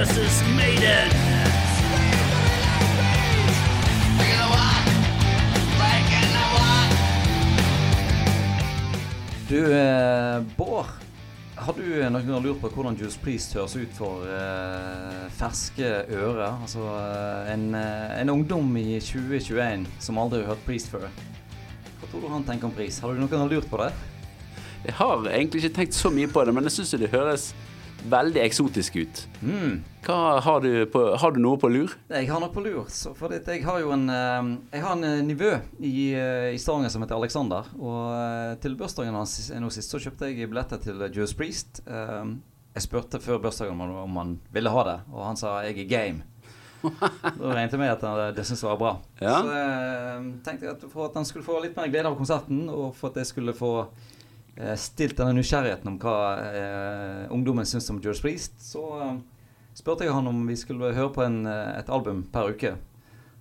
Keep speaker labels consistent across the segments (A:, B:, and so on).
A: versus Maiden.
B: Du, eh, Bård. Har du noen gang lurt på hvordan Juice Priest høres ut for eh, ferske ører? Altså eh, en, eh, en ungdom i 2021 som aldri har hørt Priest før. Hva tror du han tenker om Priest? Har du noen gang lurt på det?
C: Jeg har egentlig ikke tenkt så mye på det, men jeg syns det høres veldig eksotisk ut.
B: Mm.
C: Hva, har, du på, har du noe på lur?
B: Jeg har noe på lur. Så for det, jeg har jo en eh, Jeg har en nivø nivå i, eh, i Stavanger som heter Alexander. Og eh, til bursdagen hans nå sist så kjøpte jeg billetter til Juice Priest. Eh, jeg spurte før bursdagen om, han- ville ha det, og han sa 'jeg er game'. da regnet jeg med at han, det syntes var bra.
C: Ja.
B: Så jeg tenkte jeg at for at han skulle få litt mer glede av konserten, og for at jeg skulle få eh, stilt denne nysgjerrigheten om hva eh, ungdommen syns om George Priest, så eh, spurte jeg han om vi skulle høre på en, eh, et album per uke.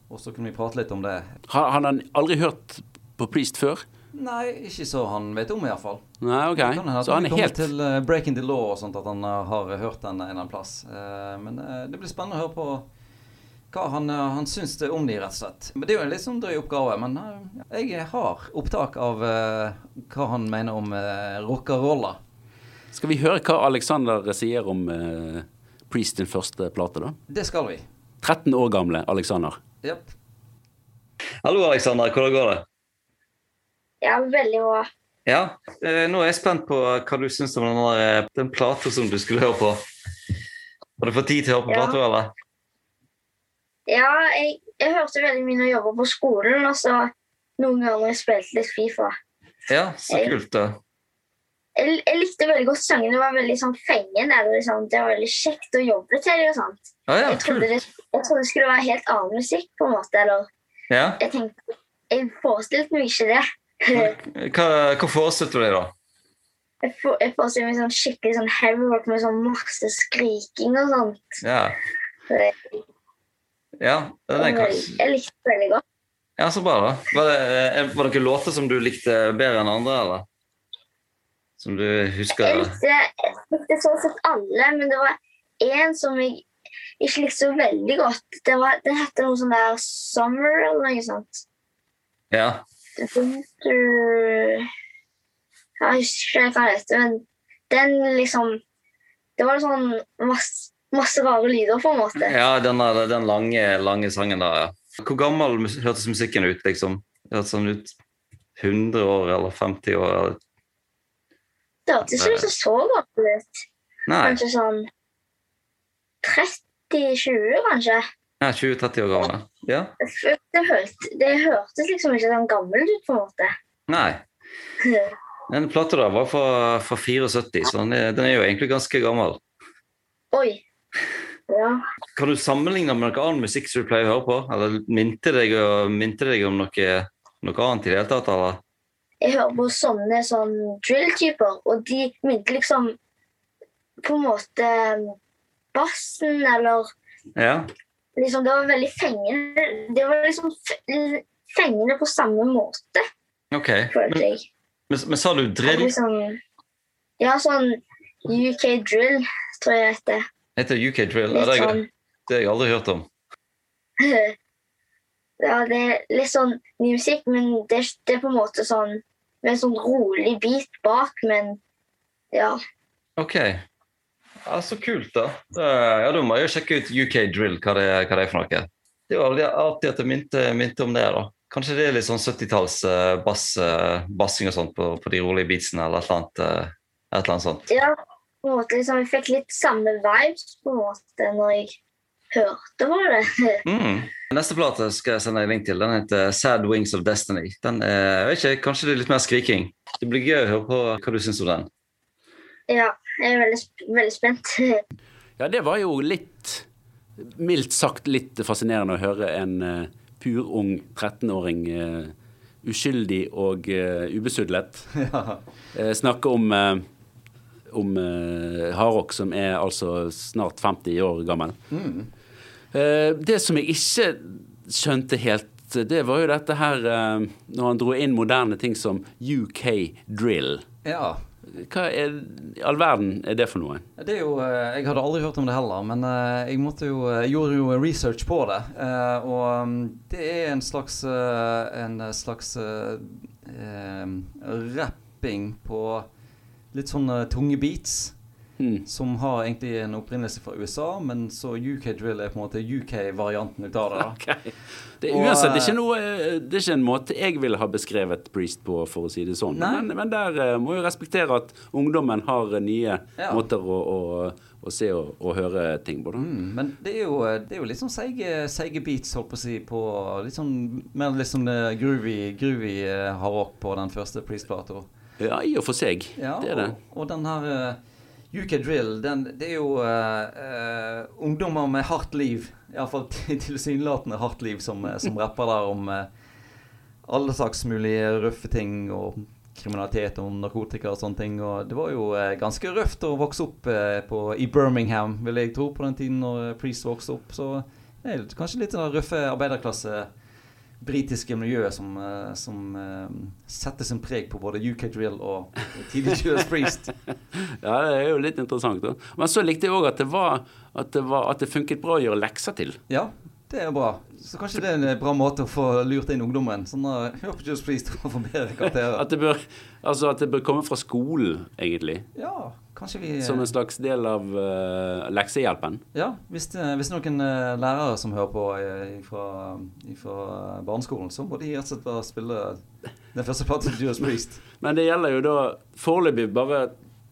B: Og så kunne vi prate litt om det.
C: Har, har han aldri hørt på Priest før?
B: Nei, ikke så han vet om, iallfall.
C: Nei, ok.
B: Det kan hende at
C: Så han er helt
B: til uh, Breaking the Law og sånt, at han eh, har hørt den en eller annen plass. Uh, men uh, det blir spennende å høre på hva han, uh, han syns det om de, rett og slett. Men Det er jo en litt sånn drøy oppgave, men eh, jeg har opptak av uh, hva han mener om uh, rockerolla.
C: Skal vi høre hva Alexander sier om uh, Priest sin første plate, da?
B: Det skal vi.
C: 13 år gamle Alexander.
B: Yep.
D: Hallo, Alexander. Hvordan går det?
E: Ja, veldig bra.
D: Ja, uh, Nå er jeg spent på hva du syns om den, der, eh, den plata som du skulle høre på. Har du fått tid til å høre på
E: Ja.
D: plata, eller?
E: Ja, jeg, jeg hørte veldig mye når jeg jobba på skolen, og så noen ganger når jeg spilte litt Fifa.
D: Ja, så
E: Jeg-
D: kult. da.
E: Jeg, jeg likte veldig godt sangen. Det var veldig sånn fengende. Liksom. Det var veldig kjekt å jobbe til og sånt.
D: Ah, ja,
E: Jeg trodde, det, jeg trodde det skulle være helt annen musikk, på en måte. Eller
D: Ja.
E: jeg tenkte Jeg forestilte meg ikke det.
D: Hva, hva forestilte du deg, da?
E: Jeg, for, jeg forestilte meg sånn skikkelig sånn heavy rock med sånn masse skriking og sånt.
D: Ja,
E: Så
D: ja den er kanskje
E: jeg likte det veldig godt.
D: Ja, så bra, da. Var det, eh, var det noen låter som du likte bedre enn andre, eller? Som du
E: Jeg likte, jeg likte sånn sett alle, men det var én som jeg ikke likte så veldig godt. Det var, den hette noe sånn der Summer eller noe sånt.
D: Ja.
E: Winter Jeg husker ikke hva den heter, men den liksom Det var sånn masse, masse rare lyder, på en måte.
D: ja den, den lange, lange sangen der, ja. Hvor gammel hørtes musikken ut, liksom? Hørtes den ut 100 år eller 50 år? Eller?
E: Det hørtes ikke ut så gammel ut.
D: Nei,
E: Kanskje sånn 30-20, kanskje.
D: ja, 20-30 år gammel. Ja.
E: Det, hørte, det hørtes liksom ikke sånn gammelt ut, på en måte.
D: Nei. Den plata der var fra, fra 74, så den er, den er jo egentlig ganske gammel.
E: Oi. Ja.
D: Kan du sammenligne med noe annen musikk som du pleier å høre på? Eller minte deg, minte deg om noe, noe annet i det hele tatt? eller?
E: Jeg hører på sånne sånn drill-typer, og de minte liksom på en måte bassen, eller
D: Ja.
E: liksom Det var veldig fengende. Det var liksom fengende på samme måte,
D: Ok.
E: følte
D: Men, men, men sa du drill?
E: Liksom, ja, sånn UK drill, tror jeg det heter.
D: Heter UK drill? Ja, det,
E: sånn
D: det har jeg aldri hørt om.
E: Ja, det er litt sånn ny musikk, men det, det er på en måte sånn med en sånn rolig bit bak, men ja.
D: Ok. Ja, Så kult, da. ja, Da må jeg jo sjekke ut UK drill, hva det, hva det er for noe. Det var veldig artig at jeg minte, minte om det. da. Kanskje det er litt sånn 70-talls eh, bass, eh, bassing og sånt på, på de rolige beatsene, eller et eller annet, eh, et eller annet sånt.
E: ja på en måte liksom, Jeg fikk litt samme vibes på en måte når jeg hørte på det.
D: Mm. Neste plate skal jeg sende deg link til. Den heter Sad Wings of Destiny. Den er, jeg vet ikke, Kanskje det er litt mer skriking. Det blir gøy å høre på hva du syns om den.
E: Ja, jeg er veldig, veldig spent.
C: Ja, det var jo litt Mildt sagt litt fascinerende å høre en uh, purung 13-åring uh, uskyldig og uh, ubesudlet
B: ja.
C: eh, snakke om uh, om eh, hardrock som er altså snart 50 år gammel. Eh, det som jeg ikke skjønte helt, det var jo dette her eh, Når han dro inn moderne ting som UK drill.
B: ja.
C: Hva er, i all verden er det for noe?
B: Det er jo, eh, Jeg hadde aldri hørt om det heller, men eh, jeg jo, jeg gjorde jo research på det. eh, Og mm, det er en slags, eh, en slags eh, eh, rapping på litt sånne tunge beats.
C: Mm.
B: Som har egentlig en opprinnelse fra USA, men så UK drill er på en måte UK-varianten ut av det.
C: Okay. Det er uansett det er
B: eh,
C: noe eh, Det er ikke en måte jeg ville ha beskrevet Priest på, for å si det sånn. Men, men der eh, må jeg respektere at ungdommen har eh, nye
B: Ja.
C: måter å, å, å se og, og høre ting på.
B: Mm, men det er, jo, det er jo litt sånn seige, seige beats, holdt på å si, på litt sånn mer litt sånn eh, groovy, groovy eh, hardrock på den første Priest-plata.
C: Ja, i og for seg.
B: Ja,
C: det er det.
B: Og, og den her eh, UK Drill, den, det er jo uh, uh, ungdommer med hardt liv, iallfall tilsynelatende hardt liv, som, som rapper der om alle slags mulige røffe ting og kriminalitet og narkotika og sånne ting. Og det var jo eh, ganske røft å vokse opp eh, på, i Birmingham, vil jeg tro, på den tiden når Priest vokste opp. Så det er kanskje litt det røffe arbeiderklasse britiske miljøet som, eh, som eh, setter sin preg på både UK Drill og tidlig Judas Priest.
C: Ja, det er jo litt interessant. Da. Men så likte jeg òg at, at, at det funket bra å gjøre lekser til.
B: Ja, det er bra. Så kanskje det er en bra måte å få lurt inn ungdommen. Sånn uh, Hør på Just Please til å få bedre karakterer.
C: At det, bør, altså at det bør komme fra skolen, egentlig.
B: Ja, kanskje vi
C: Som en slags del av uh, leksehjelpen.
B: Ja, hvis, det, hvis noen uh, lærere som hører på eh, fra barneskolen, så må de rett og slett bare spille den første platen til Just Please.
C: Men det gjelder jo da foreløpig bare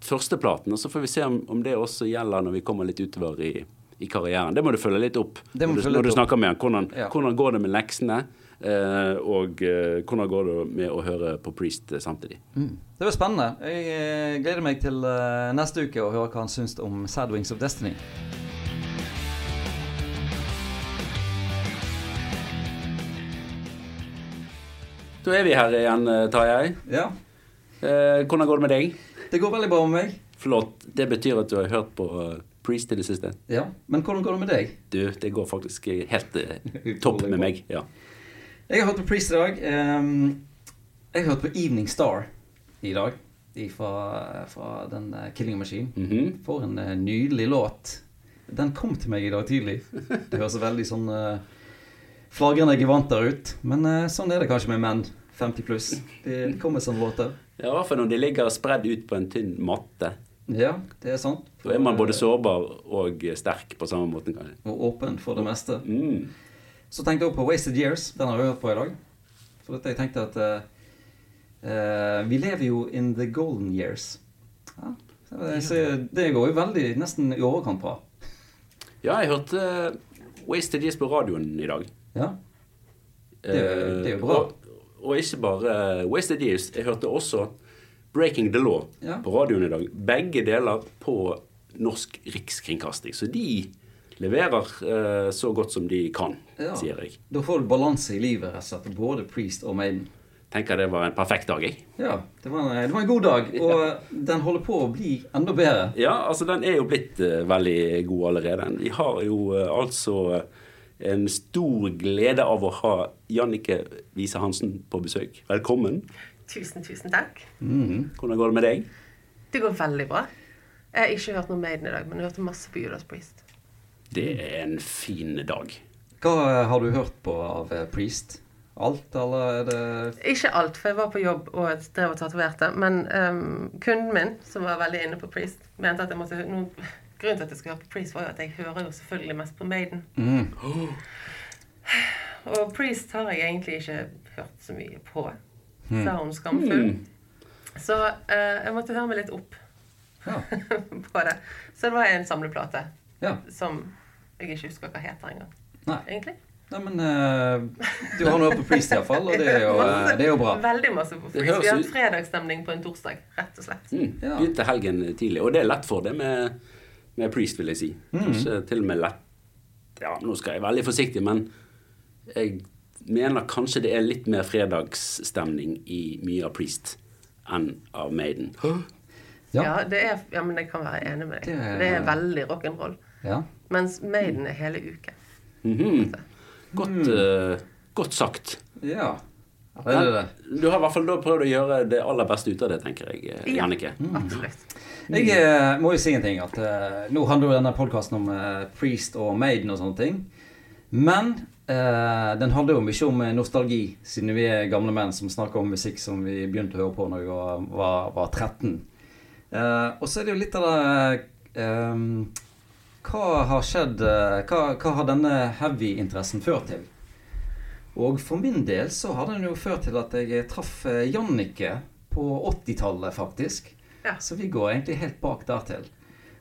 C: førsteplaten, og så får vi se om, om det også gjelder når vi kommer litt utover i, i karrieren. Det må du følge litt opp når,
B: du
C: når du snakker med han. Hvordan,
B: Ja.
C: hvordan går det med leksene? Uh, og uh, hvordan går det med å høre på Priest uh, samtidig?
B: Det var spennende. Jeg gleder meg til neste uke å høre hva han syns om Sad Wings of Destiny.
C: Da er vi her igjen, Tarjei.
B: Ja,
C: hvordan går det med deg?
B: det går veldig bra med meg.
C: Flott. Det betyr at du har hørt på Priest i det siste?
B: Ja, Men hvordan går det med deg?
C: Du, det går faktisk helt eh, topp med meg. Ja.
B: Jeg har hørt på Priest i dag. Ehm, jeg har hørt på Evening Star i dag. Fra, fra den uh, Killing Machine.
C: Mhm.
B: For en eh, nydelig låt. Den kom til meg i dag tidlig. Det høres veldig sånn uh, flagrende gevanter ut. Men uh, sånn er det kanskje med menn 50 pluss. De, de kommer sånne låter.
C: Ja, I hvert fall når de ligger spredd ut på en tynn matte.
B: Ja, det er sant.
C: Da er man både sårbar og sterk på samme måte. kanskje.
B: Og åpen for det meste.
C: Mm.
B: Så tenkte jeg også på Wasted Years. Den har jeg hørt på i dag. For dette, jeg tenkte at eh, eh, vi lever jo in the golden years. Ja. Så, det- går jo veldig nesten i overkant bra.
C: Ja, jeg hørte uh, Wasted Years på radioen i dag.
B: Ja. Det det er jo bra.
C: Og, og ikke bare eh, Wasted Years. Jeg hørte også Breaking the Law
B: Ja.
C: på radioen i dag. Begge deler på norsk rikskringkasting. Så de leverer eh, så godt som de kan,
B: Ja.
C: sier jeg.
B: Da får du balanse i livet, rett og slett. Både Priest og Maiden.
C: Tenker det var en perfekt dag, jeg.
B: Ja, det var, en, det var en god dag. Og den holder på å bli enda bedre.
C: Ja, altså den er jo blitt uh, veldig god allerede. Vi har jo uh, altså uh, en stor glede av å ha Jannike Wiese Hansen på besøk. Velkommen.
A: Tusen, tusen takk.
C: Hvordan går det med deg?
A: Det går veldig bra. Jeg har ikke hørt noe Maiden i dag, men jeg hørte masse på Judas Priest.
C: Det er en fin dag.
B: Hva har du hørt på av eh, Priest? Alt, eller er det
A: Ikke alt, for jeg var på jobb og drev og tatoverte. Men um, kunden min, som var veldig inne på Priest, mente at jeg måtte noen, Grunnen til at jeg skulle høre på Priest, var jo at jeg hører jo selvfølgelig mest på Maiden.
B: mm.
A: Og Priest har jeg egentlig ikke hørt så mye på. Sa hun skamfull. Så eh, jeg måtte høre meg litt opp
B: Ja.
A: på det. Så det var en samleplate
B: ja.
A: som jeg ikke husker hva heter engang.
B: Nei.
A: Egentlig.
B: Nei, men eh, du har noe på Priest iallfall, og det er, jo, eh, det er jo bra.
A: Veldig masse på
C: Priest.
A: Vi har
C: ut-
A: fredagsstemning på en torsdag, rett og slett.
C: Mm.
B: Ja.
C: Begynte helgen tidlig. Og det er lett for det med, med Priest, vil jeg si. Kanskje til og med lett Ja, nå skal jeg være veldig forsiktig, men jeg mener kanskje det er litt mer fredagsstemning i mye av Priest enn av Maiden.
B: Ja.
A: Ja, det er, ja, men jeg kan være enig med deg.
B: Det er-
A: Det er veldig rock'n'roll.
B: Ja.
A: Mens Maiden er hele uken.
C: Mhm. Godt, uh, godt sagt.
B: ja. Det er det.
C: Du har i hvert fall da prøvd å gjøre det aller beste ut av det, tenker jeg, eh,
A: Ja.
C: Jannicke.
A: Absolutt.
B: Jeg eh, må jo si en ting. at eh, Nå handler jo denne podkasten om eh, Priest og Maiden og sånne ting. Men eh, den handler jo mye om eh, nostalgi, siden vi er gamle menn som snakker om musikk som vi begynte å høre på når vi var, var, var 13. Uh, og så er det jo litt av det eh, Hva har skjedd uh, hva, hva har denne heavy-interessen ført til? Og for min del så har den jo ført til at jeg traff eh, Jannicke på 80-tallet, faktisk.
A: Ja.
B: Så vi går egentlig helt bak der til.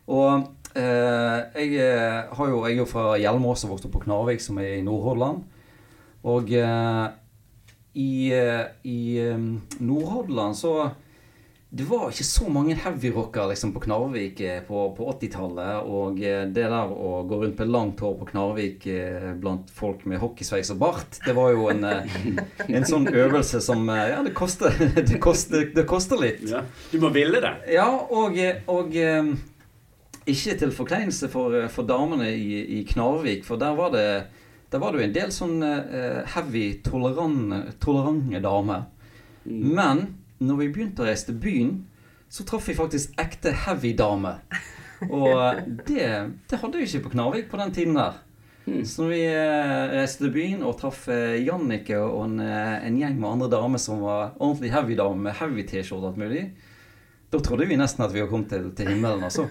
B: Og eh, jeg eh, har jo, jeg er jo fra Hjelmås og vokste opp på Knarvik, som er i Nordhordland. Og eh, i, eh, i eh, Nordhordland så det var ikke så mange heavyrockere liksom, på Knarvik eh, på, på 80-tallet. Og eh, det der å gå rundt med langt hår på Knarvik eh, blant folk med hockeysveis og bart, det var jo en, eh, en sånn øvelse som eh, Ja, det koster, det koster, det koster litt.
C: Ja. Du må ville det.
B: Ja, og, og eh, ikke til forkleinelse for, for damene i, i Knarvik, for der var det der var det jo en del sånn eh, heavy, tolerante, tolerante damer. Men når vi begynte å reise til byen, så traff vi faktisk ekte heavy damer. Og det, det hadde vi ikke på Knarvik på den tiden der. Så når vi eh, reiste til byen og traff eh, Jannicke og en, eh, en gjeng med andre damer som var ordentlig heavy damer med heavy T-skjorte og alt mulig, da trodde vi nesten at vi var kommet til, til himmelen, altså.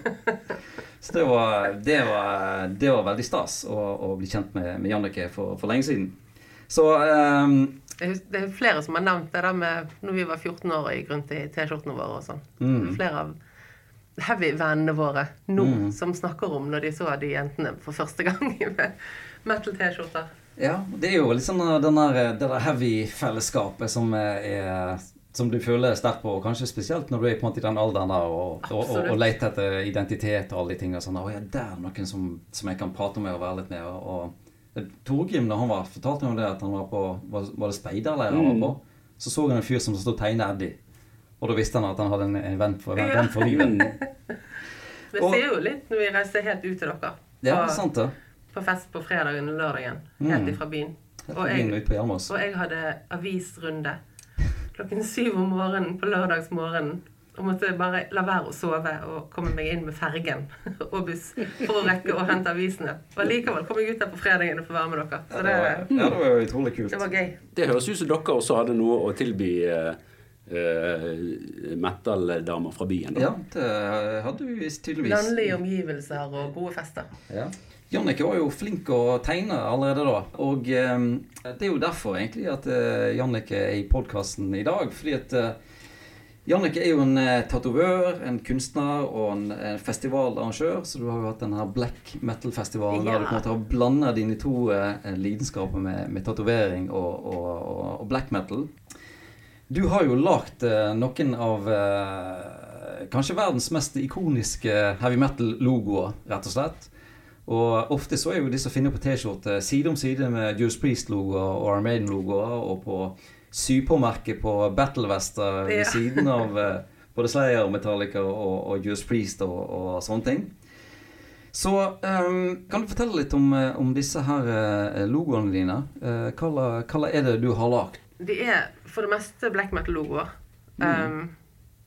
B: Så det var, det var, det var veldig stas å, å bli kjent med, med Jannicke for, for lenge siden. Så um,
A: Det er, er flere som har nevnt det der med når vi var 14 år og gikk rundt i T-skjortene våre og sånn.
B: Mm.
A: Flere av heavy-vennene våre nå som snakker om når de så de jentene for første gang med metal-T-skjorter.
B: Ja, det er jo litt sånn den der, det der heavy-fellesskapet som uh, er som du føler sterkt på, og kanskje spesielt når du er på en måte i den alderen der og, og, og, og leter etter identitet og alle de tingene. Sånn, å ja, der er noen som, som jeg kan prate med og være litt med. Og, og Torgrim, da han var, fortalte om det at han var på Var, var det speiderleir han var på? Så så han en fyr som stod og tegnet Eddie. Og da visste han at han hadde en, en venn for, en venn for livet. Og-
A: sier jo litt når vi reiser helt ut til dere.
B: Ja,
A: på,
B: sant det.
A: på fest på fredagen og lørdagen. Helt
B: Mm.
A: ifra byen. Og jeg, og jeg hadde avisrunde klokken syv om morgenen på lørdagsmorgenen. Og måtte bare la være å sove og komme meg inn med fergen og buss for å rekke å hente avisene. Og likevel kom jeg ut der på fredagen og få være med dere. Så
B: det ja, det var jo utrolig kult.
A: det var gøy.
C: Det høres ut som dere også hadde noe å tilby uh, metal-damer fra byen. Da.
B: Ja, det hadde vi visst tydeligvis.
A: Landlige omgivelser og gode fester.
B: Ja. Jannicke var jo flink å tegne allerede da. Og eh, det er jo derfor egentlig at eh, Jannicke er i podkasten i dag. Fordi at eh, Jannicke er jo en eh, tatovør, en kunstner og en, en festivalarrangør. Så du har jo hatt denne black metal-festivalen der du på en måte har blanda dine to eh, lidenskaper med, med tatovering og, og, og, og black metal. Du har jo lagd eh, noen av eh, kanskje verdens mest ikoniske heavy metal-logoer, rett og slett. Og ofte så er jo disse å finne på T-skjorte side om side med Juice Priest-logoer og Iron Maiden-logoer, og på sypåmerket på battlevester ved
A: Ja.
B: siden av eh, både Slayer, Metallica og, og Juice Priest og, og sånne ting. Så um, kan du fortelle litt om, eh, om disse her eh, logoene dine? Uh, hva, hva er det du har lagd?
A: De er for det meste black metal-logoer. Um,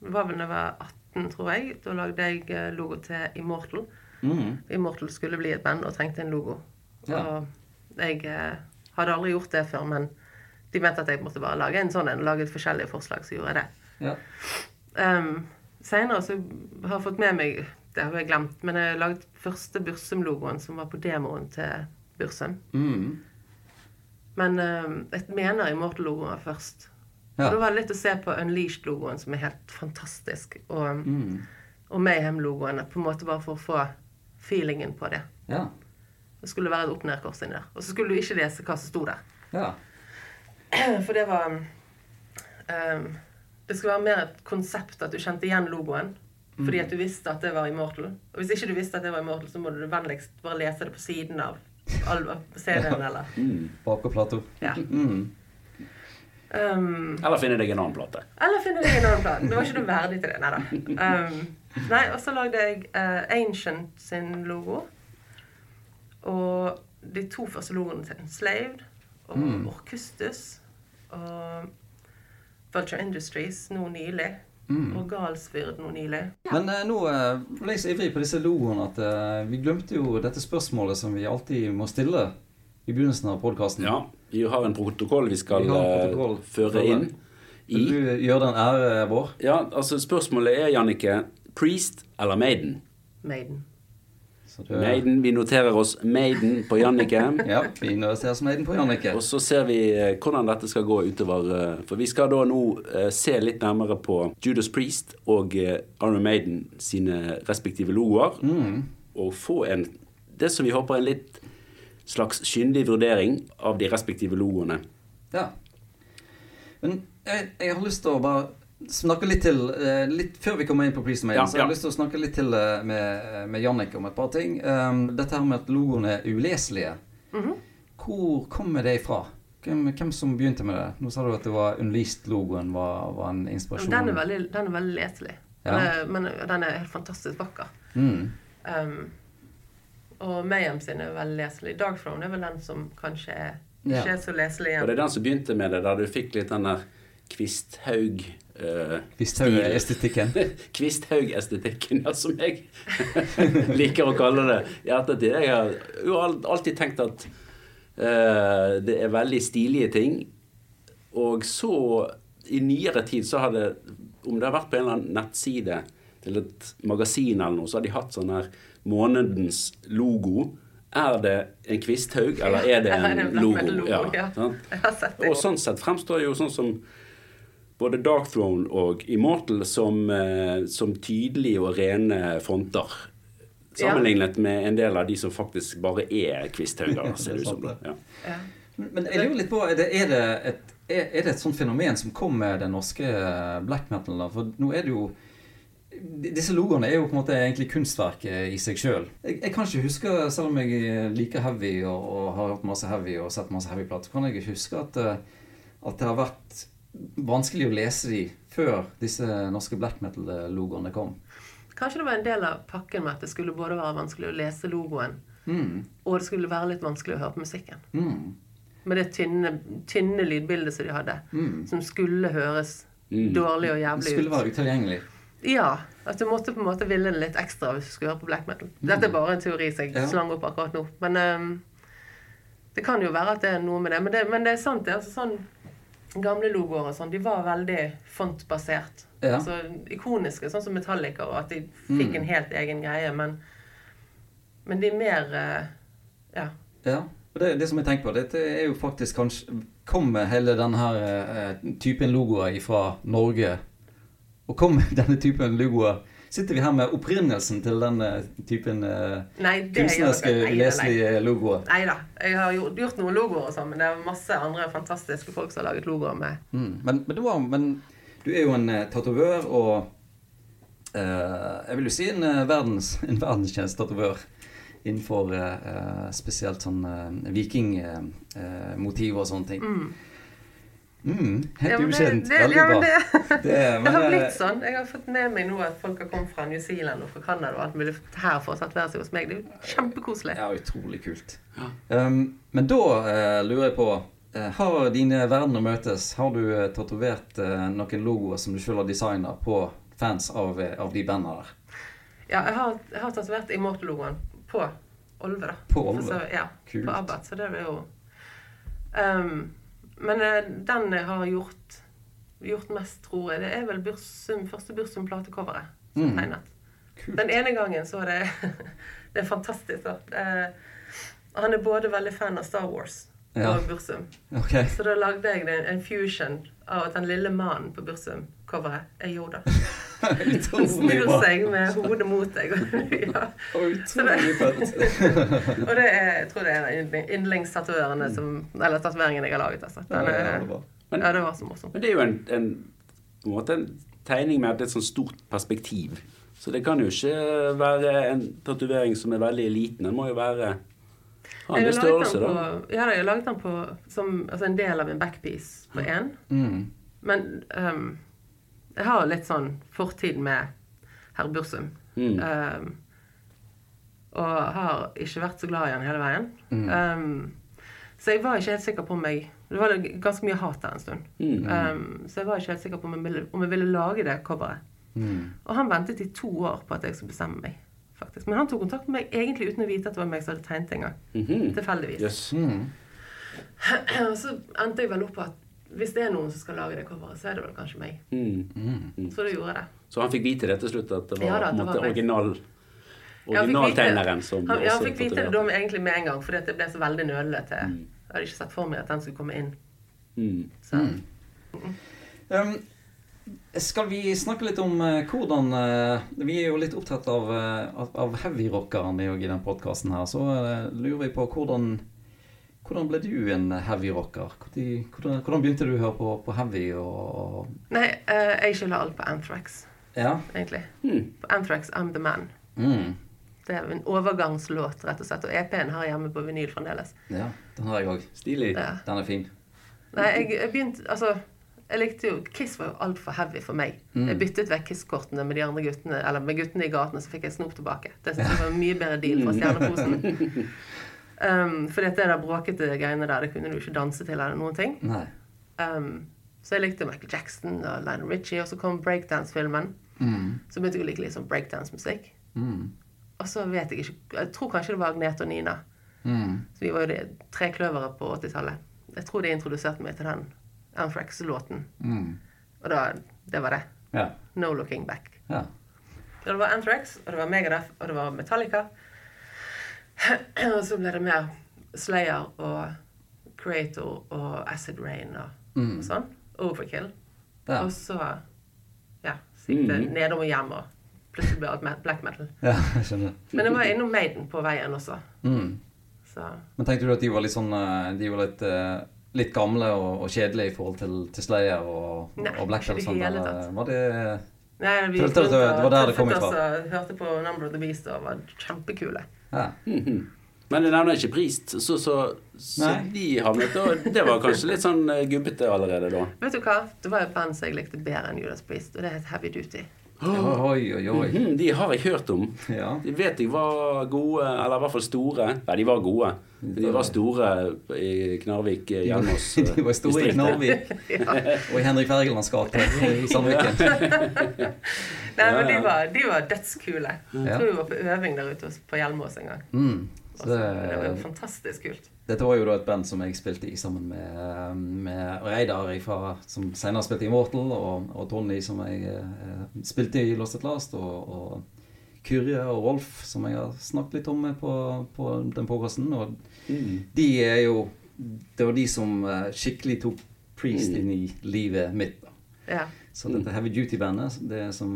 A: det var vel da jeg var 18, tror jeg. Da lagde jeg logo til Immortal.
B: Mm.
A: Immortal skulle bli et band og trengte en logo.
B: Ja.
A: Og jeg eh, hadde aldri gjort det før, men de mente at jeg måtte bare lage en sånn en. Lage et forskjellige forslag, så gjorde jeg det.
B: Ja.
A: Um, Seinere så har jeg fått med meg Det har jeg glemt, men jeg har laget første Bursum-logoen som var på demoen til Bursum.
B: Mm.
A: Men um, jeg mener Immortal-logoen var først.
B: Ja.
A: Og da var det litt å se på Unleashed-logoen, som er helt fantastisk. Og,
B: Mm.
A: og Mayhem-logoene, på en måte bare for å få feelingen på det.
B: Ja.
A: Det skulle være et opp-ned-kors inni der. Og så skulle du ikke lese hva som sto der.
B: Ja.
A: For det var um, Det skulle være mer et konsept at du kjente igjen logoen. Fordi at du visste at det var Immortal. Og hvis ikke du visste at det var Immortal, så må du vennligst bare lese det på siden av CD-en, eller
C: Mm.
B: Bakerplato.
A: Ja.
B: Mm.
A: Um,
C: Eller finne deg en annen plate.
A: eller finne deg en annen plate. Det var ikke noe verdig til det. Nei da. Um, nei, og så lagde jeg uh, Ancient sin logo. Og de to første logoene til Enslaved og
B: Mm.
A: Orkustus. Og Vulture Industries nå nylig.
B: Mm.
A: Og Galsfyrd nå nylig.
B: Men eh, nå eh, ble jeg så ivrig på disse logoene at eh, vi glemte jo dette spørsmålet som vi alltid må stille i begynnelsen av podkasten.
C: Ja, vi har en protokoll vi skal
B: Vi
C: eh,
B: protokoll.
C: føre inn
B: Vil du gjøre den ære vår?
C: Ja, altså spørsmålet er, Jannicke, Priest eller Maiden?
A: Maiden.
B: Du,
C: Maiden, Vi noterer oss Maiden på Jannicke.
B: Ja, vi investerer oss Maiden på Jannicke.
C: Og så ser vi eh, hvordan dette skal gå utover. eh, For vi skal da nå eh, se litt nærmere på Judas Priest og Iron Maiden sine respektive logoer.
B: Mm.
C: Og få en det som vi håper er en litt slags kyndig vurdering av de respektive logoene.
B: Ja. Men jeg, jeg har lyst til å bare snakke litt til eh, litt Før vi kommer inn på Priest Maiden,
C: Ja,
B: så jeg har
C: jeg
B: lyst til å snakke litt til eh, med, med Jannik om et par ting. Um, dette her med at logoene er uleselige.
A: Mhm.
B: Hvor kommer det ifra? Hvem, hvem som begynte med det? Nå sa du at det var Unleased-logoen var, var en inspirasjon.
A: Den er veldig, den er veldig leselig.
B: Ja.
A: Er, men den er helt fantastisk vakker.
B: Mm.
A: Um, og Mayhem sin er veldig leselig. Dark er vel den som kanskje er,
B: Ja.
A: ikke er så leselig
C: Og det er den som begynte med det, da du fikk litt den der Kvisthaug eh,
B: Kvisthaug er estetikken.
C: Kvisthaug-estetikken, ja, som jeg liker å kalle det i ettertid. Jeg har jo alltid tenkt at uh, det er veldig stilige ting. Og så, i nyere tid, så har det Om det har vært på en eller annen nettside til et magasin eller noe, så har de hatt sånn her Månedens logo. Er det en kvisthaug, eller er det en logo?
A: ja.
C: sant? Og sånn sett fremstår jo sånn som både Dark Throne og Immortal som, eh, som tydelige og rene fronter. Sammenlignet med en del av de som faktisk bare er kvisthauger, ser det ut som.
B: Det
C: Ja.
A: Ja.
B: Men jeg lurer litt på, er det, er det, et, er, det et sånt fenomen som kom med den norske black metal? Da? For nå er det jo disse logoene er jo på en måte egentlig kunstverket i seg sjøl. Jeg, jeg kan ikke huske, selv om jeg liker heavy og, og har hørt masse heavy og sett masse heavy-plater, kan jeg ikke huske at, eh, at det har vært vanskelig å lese de før disse norske black metal-logoene kom.
A: Kanskje det var en del av pakken med at det skulle både være vanskelig å lese logoen,
B: Mm.
A: og det skulle være litt vanskelig å høre på musikken.
B: Mm.
A: Med det tynne, tynne lydbildet som de hadde,
B: Mm.
A: som skulle høres
C: Mm.
A: dårlig og
B: Det
A: jævlig
B: skulle
A: ut.
B: være utilgjengelig.
A: Ja, at du måtte på en måte ville det litt ekstra hvis du skulle høre på black metal. Dette er bare en teori som jeg
B: Ja.
A: slang opp akkurat nå. Men um, det kan jo være at det er noe med det. Men det, men det er sant, det. er altså sånn Gamle logoer og sånn, de var veldig fontbasert.
B: Ja.
A: Altså ikoniske, sånn som Metallica, og at de fikk
B: Mm.
A: en helt egen greie. Men, men de er mer eh, Ja.
B: Ja. Og det, det som jeg tenker på, dette er jo faktisk kanskje Kommer hele denne her, eh, typen logoer fra Norge? Og kommer denne typen logoer Sitter vi her med opprinnelsen til denne typen eh,
A: Nei,
B: kunstneriske, uleselige logoer?
A: Nei da. Jeg har gjort, noen logoer og sånn, men det er masse andre fantastiske folk som har laget logoer med
B: Mm. Men, men, du var, men du er jo en uh, tatovør, og uh, jeg vil jo si en, eh, verdens, en verdenskjent tatovør innenfor eh, eh, spesielt sånn uh, vikingmotiv og sånne ting.
A: mm.
B: Mm, helt
A: Ja, det-
B: ukjent.
A: det-
B: Veldig
A: ja,
B: bra.
A: det-
B: Det,
A: Det har blitt sånn. Jeg har fått med meg nå at folk har kommet fra New Zealand og fra Canada og alt mulig her for å tatovere seg hos meg. Det er jo kjempekoselig.
B: Ja, utrolig kult.
C: Ja.
B: Um, men da uh, lurer jeg på uh, Har dine verdener møtes? Har du uh, tatovert noen logoer som du selv har designa på fans av, av de bandene der?
A: Ja, jeg har, jeg har tatovert Immortal-logoen på Olve, da.
B: På Olve?
A: Så, ja,
B: Kult.
A: på Abbat. Så det er jo um, Men eh, den jeg har gjort, gjort mest, tror jeg, det er vel Bursum, første Bursum-platecoveret som
B: Mm.
A: tegnet.
B: Kult.
A: Den ene gangen så er det Det er fantastisk, da. Er, han er både veldig fan av Star Wars
B: Ja.
A: og Bursum.
B: Okay.
A: Så da lagde jeg en, en fusion av at den lille mannen på Bursum-coveret er Yoda. Snur seg med hodet mot deg. ja.
B: Utrolig fett.
A: Og det er, jeg tror det er en av Eller tatoveringen jeg har laget. Altså. Den
B: Ja,
A: er,
B: det var
A: ja, det var så morsomt.
C: Men det er jo en, en, på en, måte en tegning med et sånn stort perspektiv. Så det kan jo ikke være en tatovering som er veldig liten. Den må jo være ha en
A: Jeg har
C: viss
A: laget
C: størrelse,
A: den
C: da.
A: på, ja, jeg har laget den på, som altså en del av en backpiece på én.
B: Mm.
A: Men ehm, jeg har litt sånn fortid med herr Bursum.
C: Mm.
A: Um, og har ikke vært så glad i han hele veien.
B: Mm.
A: Um, så jeg var ikke helt sikker på om jeg Det var ganske mye hat der en stund.
C: Mm.
A: Um, så jeg var ikke helt sikker på om jeg ville, om jeg ville lage det coveret.
B: Mm.
A: Og han ventet i to år på at jeg skulle bestemme meg. faktisk. Men han tok kontakt med meg egentlig uten å vite at det var meg som hadde tegnet en gang.
C: -hmm.
A: Tilfeldigvis.
C: Yes.
B: Mm.
A: Og så endte jeg vel opp på at hvis det er noen som skal lage det coveret, så er det vel kanskje meg.
C: Mm.
A: Så da gjorde jeg det.
C: Så han fikk vite det til slutt, at det var,
A: Ja da, det var
C: original originaltegneren som
A: Han, ja, han fikk vite det da med, egentlig med en gang, fordi at det ble så veldig nølete.
C: Mm.
A: Jeg hadde ikke sett for meg at den skulle komme inn.
C: Mm.
A: Så.
B: Um, skal vi snakke litt om uh, hvordan uh, Vi er jo litt opptatt av, uh, av, heavyrockerne i den podkasten her. Så uh, lurer vi på hvordan hvordan ble du en heavy rocker? hvordan, hvordan begynte du å høre på, på heavy og
A: Nei, uh, jeg skylder alt på Anthrax,
B: Ja?
A: egentlig.
C: Mm.
A: På Anthrax, I'm the Man.
B: Mm.
A: Det er en overgangslåt, rett og slett. Og EP-en har jeg hjemme på vinyl fremdeles.
B: Ja, den har jeg òg.
C: Stilig.
A: Ja.
B: Den er fin.
A: Nei, jeg, jeg begynte Altså, jeg likte jo Kiss var jo altfor heavy for meg. Jeg byttet vekk Kiss-kortene med de andre guttene Eller med guttene i gatene, så fikk jeg snop tilbake. Det synes jeg var en mye bedre deal fra Stjerneposen. Um, dette er det bråkete greiene der, det kunne du ikke danse til eller noen ting. Um, så jeg likte Michael Jackson og Lionel Richie, og så kom breakdance-filmen.
B: Mm.
A: Så begynte jeg å like litt sånn breakdance-musikk.
B: Mm.
A: Og så vet jeg ikke Jeg tror kanskje det var Agnete og Nina.
B: Mm.
A: Så vi var jo det trekløveret på 80-tallet. Jeg tror de introduserte meg til den Anthrax-låten.
B: Mm.
A: Og da Det var det.
B: Yeah.
A: No looking back.
B: Yeah.
A: Og det var Anthrax, og det var Megadeth, og det var Metallica. og så ble det mer Slayer og Creator og Acid Rain og,
B: Mm.
A: og sånn. Overkill.
B: Ja.
A: Og så ja, så gikk det
C: Mhm.
A: nedom og hjem, og plutselig ble alt black metal.
B: ja, jeg skjønner.
A: Men jeg var innom Maiden på veien også.
B: Mm.
A: Så
B: Men tenkte du at de var litt sånn eh, De var litt, eh, litt gamle og, og kjedelige i forhold til, til Slayer og,
A: Nei,
B: og Black Metal? Sånn, var det
A: Nei, vi
B: Følte at det- det var der det kom ifra?
A: hørte på Number of the Beast og var kjempekule.
B: Ja.
C: Mhm. Men jeg nevner ikke Priest, så, så, så de havnet da Det var kanskje litt sånn eh, gubbete allerede da.
A: Vet du hva? Det var et band som jeg likte bedre enn Judas Priest, og det het Heavy Duty.
B: Oi, oi, oi.
C: Mhm, de har jeg hørt om.
B: Ja.
C: De vet de var gode, eller i hvert fall store. Nei, de var gode. De var store i Knarvik, eh, Hjelmås
B: De var store i. Knarvik
A: Ja.
B: og i Henrik Wergelands gate i Sandviken.
A: Nei, men de var, de var dødskule. Jeg tror vi var på øving der ute på Hjelmås en gang.
B: Mm. Så
A: det var jo fantastisk kult.
B: Dette var jo da et band som jeg spilte i sammen med, med Reidar fra, som senere spilte i Immortal, og, og Tony som jeg eh, spilte i Lost at Last, og, og Kyrre og Rolf som jeg har snakket litt om på, på den podkasten. Og
C: mm.
B: de er jo Det var de som eh, skikkelig tok Priest inn i livet mitt. da.
A: Ja.
B: Så dette Heavy Duty-bandet, det som,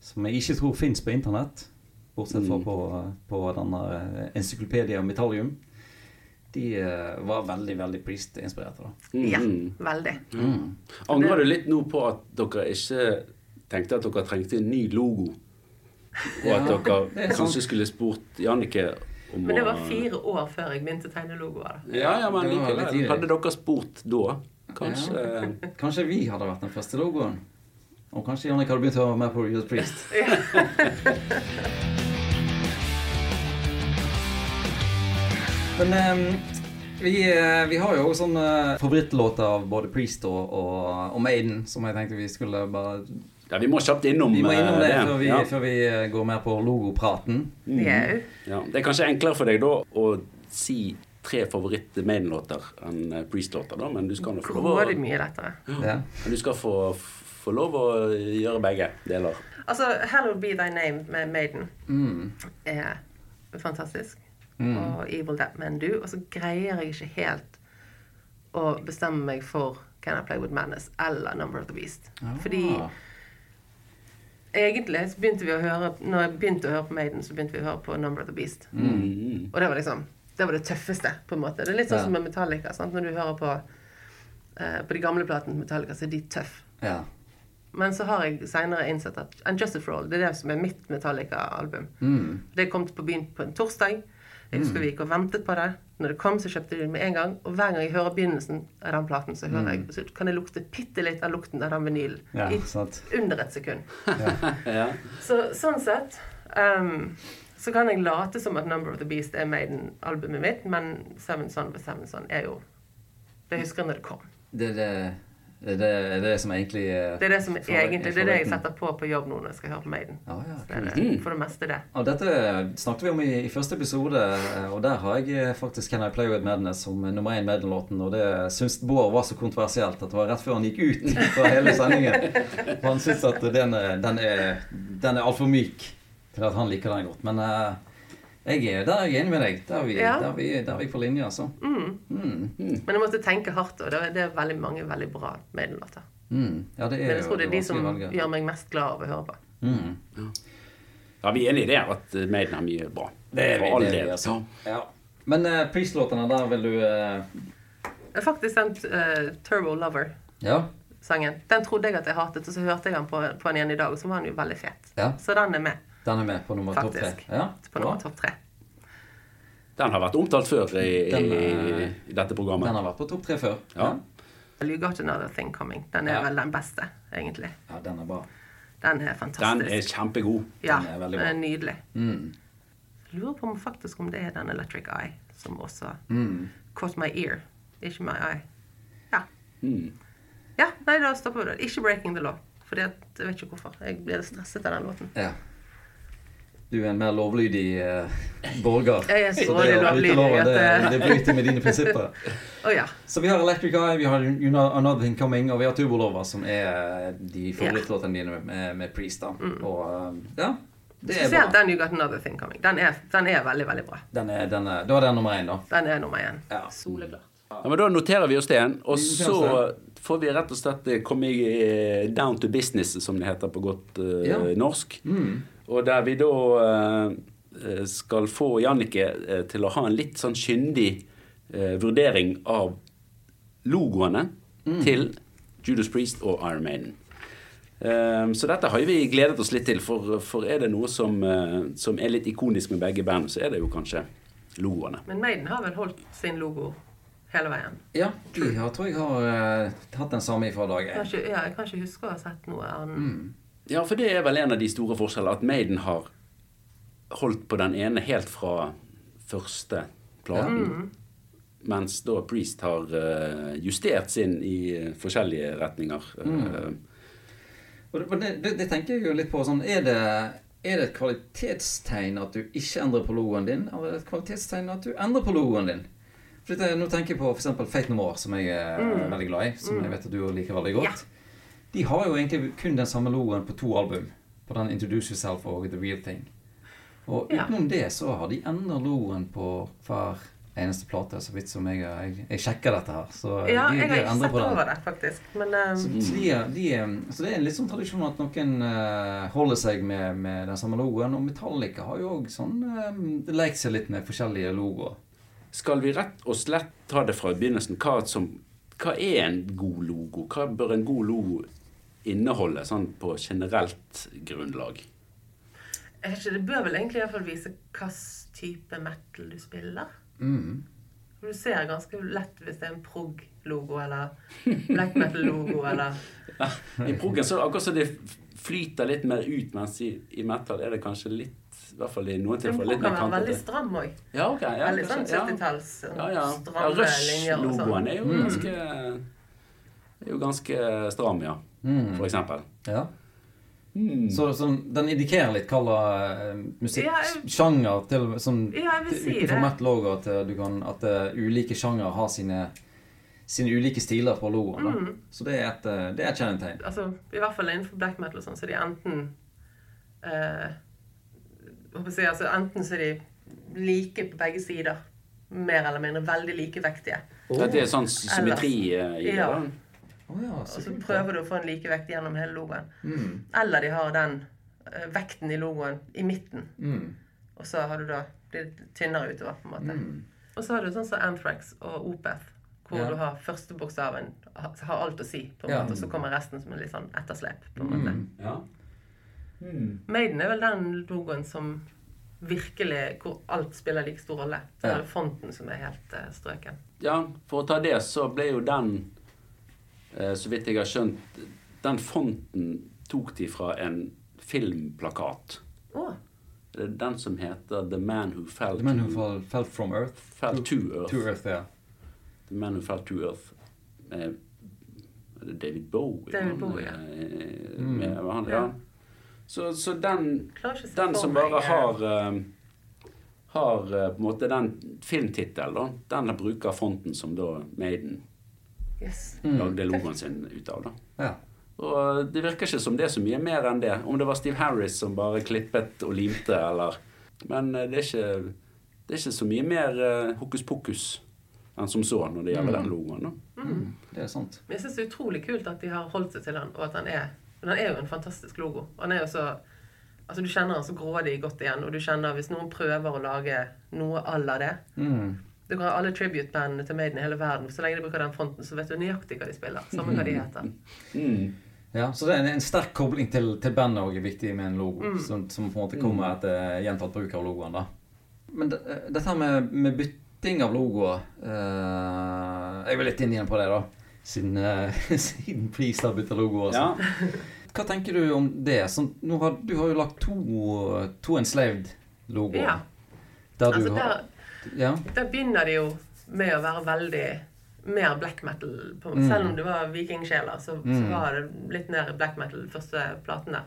B: som jeg ikke tror fins på internett, bortsett fra
C: Mm.
B: på, på denne eh, Encyclopedia Metallium, de eh, var veldig, veldig Priest-inspirerte. da.
A: ja, veldig.
B: Mm.
C: Angrer du litt nå på at dere ikke tenkte at dere trengte en ny logo? Og at
B: Ja,
C: dere
B: kanskje sant.
C: kanskje skulle spurt Jannicke om
A: Men det var fire år før jeg begynte å tegne logoer.
C: Ja, ja, men likevel. Hadde dere spurt da? Kanskje
B: Ja. Kanskje vi hadde vært den første logoen. Og kanskje Jannik hadde begynt å være med på Judas Priest. Men um vi, eh, vi har jo sånne favorittlåter av både Priest og, og, og Maiden, som jeg tenkte vi skulle bare
C: Ja, vi må kjapt innom
B: Vi må innom
C: eh,
B: det før vi,
C: Ja.
B: før vi eh, går mer på logopraten.
A: Jau.
C: Ja. Det er kanskje enklere for deg da å si tre favoritt-Maiden-låter enn Priest-låter, da, men du skal nå få lov å,
A: mye lettere.
B: Ja.
C: men du skal få, få lov å gjøre begge deler.
A: Altså, 'Hello Be Thy Name' med Maiden
B: Mm.
A: er fantastisk.
B: Mm.
A: Og 'Evil That Men Do'. Og så greier jeg ikke helt å bestemme meg for 'Can I Play With Madness' eller 'Number of the Beast'. Fordi
B: Ah.
A: egentlig så begynte vi å høre Når jeg begynte å høre på Maiden, så begynte vi å høre på 'Number of the Beast'.
C: Mm.
A: Og det var liksom Det var det tøffeste, på en måte. Det er litt sånn
B: Ja.
A: som med Metallica. Sant? Når du hører på uh, På de gamle platene til Metallica, så er de tøffe.
B: Ja.
A: Men så har jeg seinere innsett at And Justice for All, det er det som er mitt Metallica-album.
B: Mm.
A: Det kom på byen på en torsdag. Jeg husker vi gikk og ventet på det. Når det kom, så kjøpte vi det med en gang. Og hver gang jeg hører begynnelsen av den platen, så, hører jeg, så kan jeg lukte bitte litt av lukten av den vinylen.
B: ja,
A: I under et sekund.
C: Ja.
A: Så sånn sett um, så kan jeg late som at Number of the Beast er Maiden-albumet mitt, men Seven Son ved Seven Son er jo Det husker jeg når det kom.
B: Det er det, det, er det, det, som egentlig eh,
A: Det er det som
B: For-
A: egentlig, det er det jeg setter på på jobb nå når jeg skal høre på Maiden.
B: Ah, ja,
A: Så det det, for det meste det.
B: Og dette snakket vi om i, i første episode, eh, og der har jeg eh, faktisk Can I Play With Madness som nummer én Maiden-låten. Og det syns Bård var så kontroversielt at det var rett før han gikk ut fra hele sendingen. Han syns at den, den er, den er altfor myk til at han liker den godt. Men eh, jeg er, der er jeg enig med deg. Der er vi,
A: Ja.
B: der er vi, der er vi på linje, altså.
A: Mm.
B: Mm.
A: Men jeg måtte tenke hardt, og det er, er veldig mange veldig bra Maiden-låter.
B: Mm. Ja, det er
A: Men jeg tror det er de som
B: valget.
A: gjør meg mest glad av å høre på.
B: Mm.
C: Ja, vi er enige i det, at Maiden er mye bra.
B: Det er vi,
C: For all
B: det er vi,
C: del.
B: altså. Ja. Men uh, Priest-låtene, der vil du
A: uh... Er faktisk den uh, Turbo Lover-sangen.
B: Ja?
A: Den trodde jeg at jeg hatet, og så hørte jeg den på, på den igjen i dag, og så var den jo veldig fet.
B: Ja.
A: Så den er med
B: Den er med på nummer topp tre? Ja,
A: på nummer topp tre.
C: Den har vært omtalt før i,
B: Den,
C: i,
B: eh,
C: i dette programmet.
B: Den har vært på topp tre før.
C: Ja.
A: You Got Another Thing Coming. Den er
B: Ja.
A: vel den beste, egentlig.
B: ja, den er bra.
A: Den er
C: Den er kjempegod.
A: ja,
B: den er veldig
A: den er nydelig.
B: Mm.
A: Lurer på om faktisk om det er den Electric Eye som også
B: Mm.
A: Caught My Ear. Ikke My Eye. Ja.
C: Mm.
A: ja nei, da stopper vi det. Ikke Breaking the Law. Fordi at, jeg vet ikke hvorfor. Jeg blir stresset av den låten.
B: Ja. Du er en mer lovlydig eh, borger.
A: Jeg er så
B: det
A: dårlig
B: å bryte loven, det,
A: eh,
B: det bryter med dine prinsipper.
A: oh, ja.
B: Så vi har Electric Eye, vi har You Know Another Thing Coming, og vi har Tubolova som er de favorittlåtene dine med, med Priest. da. Og eh, ja, det er
A: Spesielt
B: bra.
A: den You Got Another Thing Coming. Den er, den er veldig, veldig bra.
B: Den er, den er, da er den nummer én, da.
A: Den er nummer én.
B: Ja.
A: Soleklart.
C: Ja, men Da noterer vi oss det, og så får vi rett og slett eh, komme i eh, down to business, som det heter på godt uh,
B: Ja.
C: norsk.
B: Mm.
C: Og der vi da eh, skal få Jannicke eh, til å ha en litt sånn kyndig eh, vurdering av logoene til Judas Priest og Iron Maiden. Så dette har vi gledet oss litt til, for, for er det noe som, som er litt ikonisk med begge band, så er det jo kanskje logoene.
A: Men Maiden har vel holdt sin logo hele veien.
B: Ja, de har, tror jeg har uh, hatt den samme fra dag én.
A: ja, jeg kan ikke huske å ha sett noe annet.
B: Mm.
C: Ja, for det er vel en av de store forskjellene, at Maiden har holdt på den ene helt fra første platen. Mens da Priest har eh, justert sin i eh, forskjellige retninger. Mm.
B: Og det, det, det, tenker jeg jo litt på. sånn, Er det, er det et kvalitetstegn at du ikke endrer på logoen din, eller er det et kvalitetstegn at du endrer på logoen din? For dette, Nå tenker jeg på f.eks. Fate No More, som jeg er veldig glad i. Som jeg vet at du liker veldig godt. De har jo egentlig kun den samme logoen på to album. På den Introduce Yourself og The Real Thing. Og
A: Ja.
B: utenom det så har de endret logoen på hver eneste plate, så vidt som jeg Jeg, jeg sjekker dette her. Så
A: Ja,
B: de,
A: jeg har ikke sett over det, faktisk. Men um...
B: Så, de er, de er, så det er en litt sånn tradisjon at noen uh, holder seg med, med den samme logoen. Og Metallica har jo òg sånn uh, lekt seg litt med forskjellige logoer.
C: skal vi rett og slett ta det fra begynnelsen? Hva, som, hva er en god logo? Hva bør en god logo inneholde, sånn på generelt grunnlag?
A: jeg vet ikke, det bør vel egentlig i hvert fall vise hvilken type metal du spiller.
B: Mm.
A: Du ser ganske lett hvis det er en prog-logo eller black metal-logo eller
C: I proggen så det akkurat som det flyter litt mer ut, mens i, i metal er det kanskje litt I hvert fall i noen
A: En
C: tilfeller litt
A: kan
C: mer
A: være veldig
C: kantete.
A: stram òg.
C: Ja, ok. Ja,
A: Veldig sånn 70-talls
C: Ja, ja. ja
A: stramme linjer og
C: Rush-logoen
A: sånn.
C: er jo ganske er jo ganske stram, ja.
B: Mm.
C: For eksempel.
B: Ja.
C: Mm.
B: Så så, den indikerer litt hva uh,
A: Ja,
B: musikksjanger til
A: Ja,
B: til-
A: si
B: Utenfor
A: det.
B: metal òg, at, eh, du kan- at uh, ulike sjanger har sine, sine ulike stiler på logoen. da.
A: Mm.
B: Så det er et, eh, det er et kjennetegn.
A: Altså, I hvert fall innenfor black metal og sånn, så er de enten uh, hva skal jeg si, altså, Enten så er de like på begge sider. Mer eller mindre veldig likevektige.
C: Oh. det er sånn symmetri eh, i det.
A: Ja.
B: Å ja,
A: Og
B: så
A: prøver du å få en likevekt gjennom hele logoen.
B: Mm.
A: Eller de har den uh, vekten i logoen i midten.
B: Mm.
A: Og så har du da blitt tynnere utover. på en måte.
B: Mm.
A: Og så har du sånn som Anthrax og Opeth, hvor
B: Ja.
A: du har første bokstaven har alt å si, på en
B: Ja.
A: måte, og så kommer resten som en litt sånn etterslep. på en måte.
B: Mm.
C: Ja.
A: Maiden er vel den logoen som virkelig Hvor alt spiller like stor rolle. Så
B: Ja.
A: er det fonten som er helt uh, strøken.
C: ja, for å ta det, så ble jo den, så vidt jeg har skjønt, den fonten tok de fra en filmplakat.
A: Oh.
C: Det er den som heter The Man Who Fell,
B: The man who fell, fell from earth
C: fell to Earth.
B: to earth, ja.
C: The Man Who Fell to Earth. eh, David Bowie.
A: David
C: han,
A: Bowie, ja.
C: eh,
B: Mm.
C: med, han,
A: Ja.
C: ja. Så, så den den som bare
A: eh,
C: har eh, Har eh, på en måte den filmtittelen, den bruker fonten som da Maiden
A: yes.
B: Mm.
C: lagde logoen sin ut av. da.
B: Ja.
C: Og det virker ikke som det er så mye mer enn det. Om det var Steve Harris som bare klippet og limte, eller Men eh, det er ikke, det er ikke så mye mer eh, hokus pokus enn som så når det gjelder
B: Mm.
C: den logoen. da.
B: Det er sant.
A: Men jeg syns det er utrolig kult at de har holdt seg til den, og at den er for Den er jo en fantastisk logo. Han er jo så Altså, du kjenner den så grådig godt igjen, og du kjenner hvis noen prøver å lage noe à la det
B: Mm.
A: Du kan ha alle tribute-bandene til Maiden i hele verden. Så lenge de bruker den fonten, så vet du nøyaktig hva de spiller. Samme hva de heter.
C: Mm.
B: Ja, Så det er en, en sterk kobling til, til bandet òg er viktig med en logo,
A: Mm.
B: som, som på en måte kommer etter gjentatt bruk av logoen. da. Men det, dette med, med bytting av logoer eh, Jeg var litt inn igjen på det, da. Siden, eh, siden Priest har bytta logo. Altså.
C: Ja.
B: Hva tenker du om det? Sånn, nå har, du har jo lagt to, to enslaved-logoer.
A: Ja.
B: Der du
A: Altså,
B: har
A: der,
B: Ja.
A: der begynner de jo med å være veldig mer black metal. På,
B: Mm.
A: Selv om det var vikingsjeler, så, så
B: Mm.
A: var det litt mer black metal første platen der.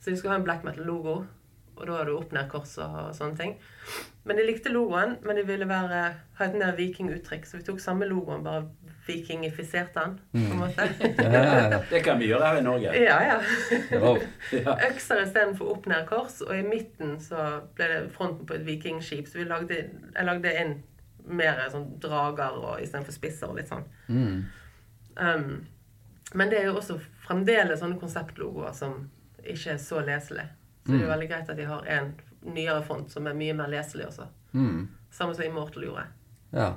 A: Så de skulle ha en black metal-logo, og da har du opp-ned-kors og sånne ting. Men de likte logoen, men de ville være, ha et mer vikinguttrykk, så vi tok samme logoen, bare vikingifiserte den, på en måte.
B: Ja, ja, ja.
C: Det kan vi gjøre her i Norge.
A: Ja, ja.
C: Ja.
A: Økser istedenfor opp-ned-kors, og i midten så ble det fronten på et vikingskip. Så vi lagde, jeg lagde inn mer sånn drager og istedenfor spisser og litt sånn.
B: Mm.
A: Um, men det er jo også fremdeles sånne konseptlogoer som ikke er så leselige. Så det er jo veldig greit at de har en nyere font som er mye mer leselig også.
B: Mm.
A: Samme som Immortal gjorde.
B: Ja.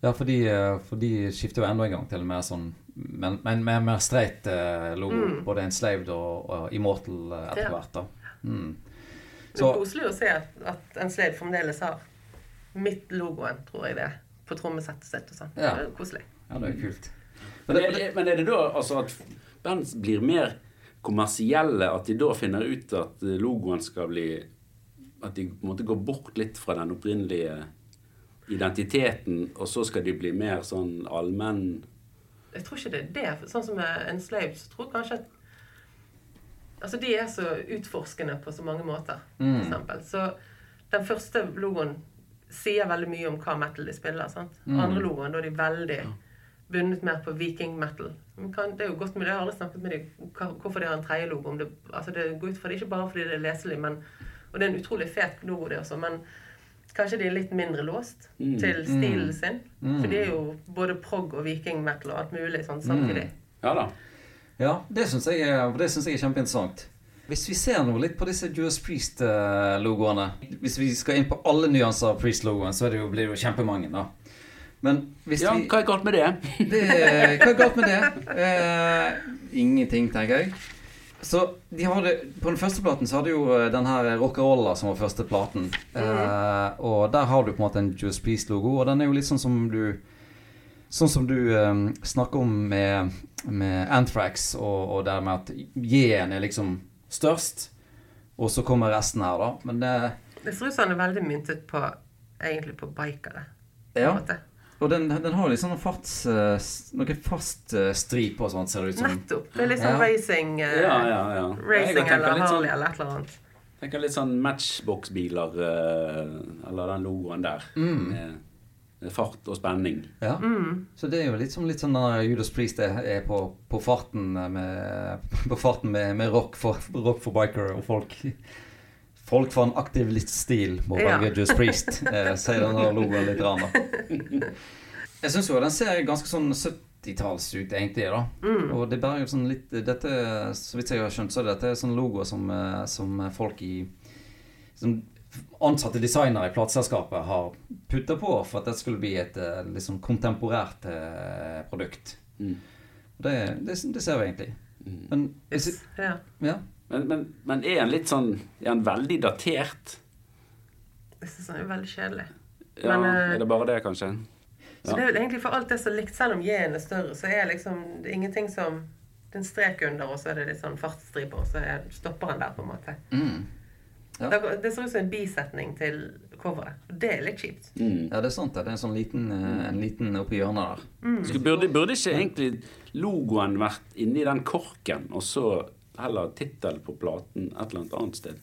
B: Ja, for de, eh, for de skifter jo enda en gang til mer sånn Men, men med mer streit eh, logo.
A: Mm.
B: Både Enslaved og, og Immortal eh, etter
A: Ja.
B: hvert. da. Mm.
A: Det er koselig å se at, at en slave fremdeles har midt-logoen, tror jeg det på trommesettet sitt og sånn.
B: Ja.
A: Det er koselig.
B: Ja, det er kult.
C: Men er, det- men er det da altså at band blir mer kommersielle? At de da finner ut at logoen skal bli At de på en måte går bort litt fra den opprinnelige identiteten, og så skal de bli mer sånn allmenn
A: Jeg tror ikke det er det. Sånn som med en slave, så tror jeg kanskje at Altså, de er så utforskende på så mange måter, for
B: Mm.
A: eksempel. Så den første logoen sier veldig mye om hva metal de spiller. sant?
B: Mm.
A: Andre logoen, da er de veldig bundet mer på viking-metal. Kan, det er jo godt med det. Jeg har aldri snakket med dem hvorfor de har en tredje logo. Om det, altså det går ut fra det ikke bare fordi det er leselig, men, og det er en utrolig fet logo, det også, men kanskje de er litt mindre låst
C: Mm.
A: til stilen sin.
B: Mm.
A: For de er jo både prog og viking-metal og alt mulig sånn samtidig.
C: Ja da.
B: Ja, det syns jeg, jeg er kjempeinteressant. Hvis vi ser noe litt på disse Judas Priest-logoene Hvis vi skal inn på alle nyanser av Priest-logoen, så er det jo, blir det jo kjempemange, da. Men hvis
C: Ja,
B: vi
C: hva er galt med det?
B: det, Hva er galt med det? Eh, ingenting, tenker jeg. Så de hadde, På den første platen så hadde jo eh, den her Rock'n'Rolla som var første platen. Eh, og der har du på en måte en Juice Please-logo, og den er jo litt sånn som du Sånn som du um, snakker om med, med Anthrax, og, og der med at J-en er liksom størst, og så kommer resten her, da. Men det
A: Det ser ut som han er veldig myntet på egentlig på bikere. på
B: Ja.
A: måte.
B: Og den, den har litt sånn farts... eh, Noe fast uh, stripe og sånt, ser det ut som.
A: Nettopp. Det er litt sånn
B: Ja.
A: racing, eh,
C: Ja, ja, ja.
A: racing eller Harley
C: sånn,
A: eller et eller annet.
C: tenker litt sånn Matchbox-biler, eh, eller den logoen der.
B: Mm.
C: Med, med fart og spenning.
B: Ja.
A: Mm.
B: Så det er jo litt som litt sånn når Judas Priest er, er på, på farten med, på farten med, med rock, for, rock for biker og folk. Folk får en aktiv livsstil må
A: Ja.
B: Just Priest, eh, sier den logoen litt. Grann, da. Jeg syns jo den ser ganske sånn 70-talls ut, egentlig. da.
A: Mm.
B: Og det bærer jo sånn litt dette, Så vidt jeg har skjønt, så er dette sånn logo som, eh, som folk i Som ansatte designere i plateselskapet har putta på for at det skulle bli et liksom kontemporært eh, produkt.
C: Mm.
B: Det, det, det ser vi egentlig.
C: Mm.
B: Men hvis,
A: Yes. Ja.
B: ja.
C: Men, men, men er han litt sånn Er han veldig datert?
A: Jeg syns han er veldig kjedelig.
C: Ja,
A: Men, eh,
C: er det bare det, kanskje?
A: Så
C: Ja.
A: det er vel egentlig for alt det som er likt, selv om J-en er større, så er liksom det er ingenting som Det er en strek under, og så er det litt sånn fartsstriper, og så er, stopper han der, på en måte.
B: Mm. Ja.
A: Det, det ser ut som en bisetning til coveret. Og det er litt kjipt.
C: Mm.
B: Ja, det er sant. det. Det er en sånn liten, eh, en liten oppi hjørnet der.
C: Mm. burde, burde ikke egentlig logoen vært inni den korken, og så heller tittel på platen et eller annet annet sted?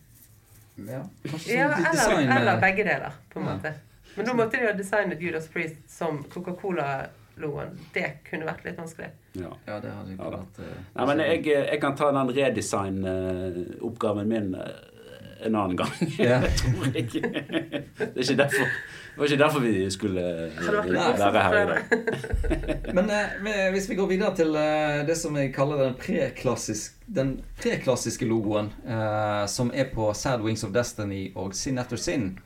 B: Ja,
A: Ja,
B: sånn
A: eller, eller begge deler, på en
B: Ja.
A: måte. Men nå måtte de ha designet Judas Priest som Coca-Cola-logoen. Det kunne vært litt vanskelig.
C: Ja.
B: Ja, det hadde ikke
C: Ja
B: vært eh,
C: Nei, men jeg, jeg kan ta den redesign-oppgaven min eh, en annen gang.
B: Ja.
C: Det tror ikke. Det, er ikke derfor, det var ikke derfor vi skulle eh, være her i dag.
B: Men eh, hvis vi går videre til eh, det som jeg kaller den, preklassisk, pre preklassiske logoen, eh, som er på Sad Wings of Destiny og Sin After Sin,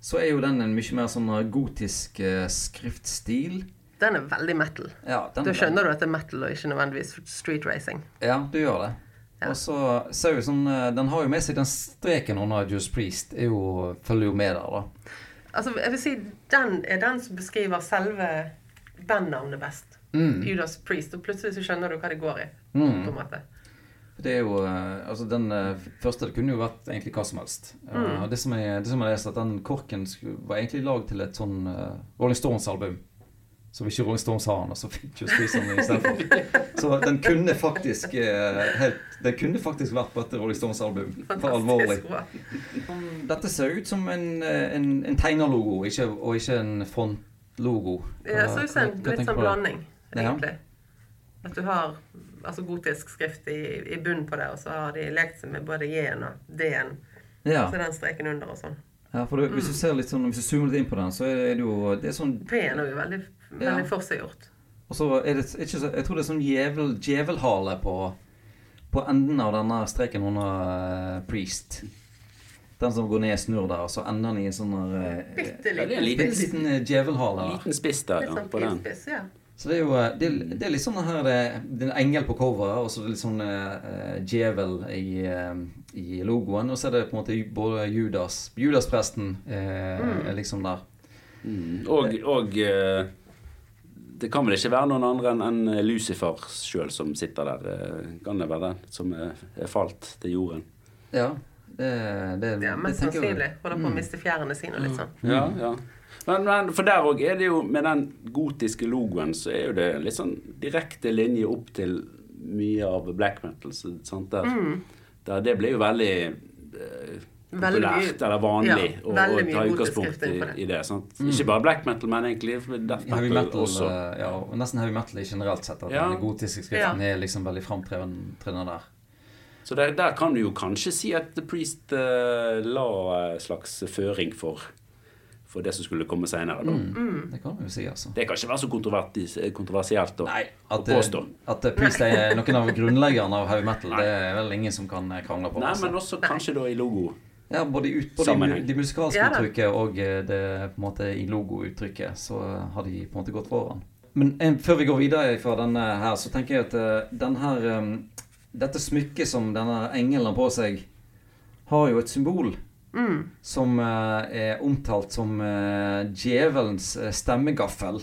B: så er jo den en mye mer sånn gotisk eh, skriftstil.
A: Den er veldig metal.
B: Ja, den
A: Da
B: skjønner
A: skjønner du at det er metal og ikke nødvendigvis street racing.
B: Ja, du gjør det.
A: Ja.
B: Og så ser vi sånn eh, Den har jo med seg den streken under Juice Priest. Er jo, følger jo med der, da.
A: Altså, jeg vil si Den er den som beskriver selve bandnavnet best.
B: Mm.
A: Judas Priest. Og plutselig så skjønner du hva det går i.
B: Mm.
A: på en måte.
B: Det er jo eh, Altså, den eh, første det kunne jo vært egentlig hva som helst.
A: Mm.
B: det som jeg, det som jeg leste, at den korken var egentlig lagd til et sånn Rolling Stones-album. Så vil ikke Rolling Stones ha den, og så fikk Just Priest den istedenfor. Så den kunne faktisk eh, helt Den kunne faktisk vært på et Rolling Stones-album. For alvorlig. Dette ser ut som en, eh, en, en tegnerlogo, ikke, og ikke en frontlogo.
A: Ja, så ut som en litt sånn
B: det?
A: blanding, egentlig. At du har altså gotisk skrift i, i bunnen på det, og så har de lekt seg med både J-en og D-en.
B: Ja,
A: Så den streken under og sånn.
B: ja for du, hvis du ser litt sånn Hvis du zoomer litt inn på den, så er det jo Det er sånn
A: P-en er jo veldig,
B: Ja.
A: veldig forseggjort.
B: Og så er det ikke så, Jeg tror det er sånn djevel, djevelhale på, på enden av denne streken under uh, Priest. Den som går ned og snur der, og så ender den i en sånn der, eh,
A: Bitte
C: er
A: liten.
C: en liten-
B: liten eh, djevelhale.
C: Liten spiss der, ja,
A: sånn
C: på den.
A: ja.
B: Så det er jo det, er- det er litt sånn her det, det er en engel på coveret, og så er det litt sånn uh, djevel i, uh, i logoen. Og så er det på en måte både Judas Judaspresten eh, er liksom der.
C: Mm. Og, og eh, det kan vel ikke være noen andre enn en Lucifer sjøl som sitter der. eh, Kan det være den som er, er falt til jorden?
B: Ja, det, det,
A: ja
B: det
A: mest
B: tenker jeg-
A: sannsynlig. Holder på å miste fjærene sine og litt sånn.
C: Ja, ja. Men, men for der òg er det jo Med den gotiske logoen så er jo det litt sånn direkte linje opp til mye av black metal. Sant, der, der det blir jo veldig eh,
A: Mm.
C: Populært eller vanlig
A: ja,
C: å, å ta utgangspunkt i,
A: det.
C: i det. Sant? Ikke bare black metal, men egentlig death metal,
B: Heavy metal,
C: også.
B: eh, ja, og nesten heavy metal generelt sett. At
C: Ja.
B: den gotiske skriften er liksom veldig framtredende der.
C: Så der, der kan du jo kanskje si at The Priest uh, la en slags føring for, for det som skulle komme seinere. da.
A: Mm.
B: Det kan vi jo si, altså.
C: Det kan ikke være så kontroversielt å,
B: Nei, at, å
C: påstå.
B: at eh, Priest er noen av grunnleggerne av heavy metal, det er vel ingen som kan eh, krangle på.
C: Nei,
B: altså.
C: men også kanskje da i logo.
B: Ja, både, ut, på
C: de,
B: de det musikalske
A: Ja
B: uttrykket og eh, det på en måte i logouttrykket, så eh, har de på en måte gått foran. Men en, før vi går videre fra denne her, så tenker jeg at eh, den her um, Dette smykket som denne engelen har på seg, har jo et symbol
A: Mm.
B: som uh, er omtalt som uh, djevelens eh, stemmegaffel.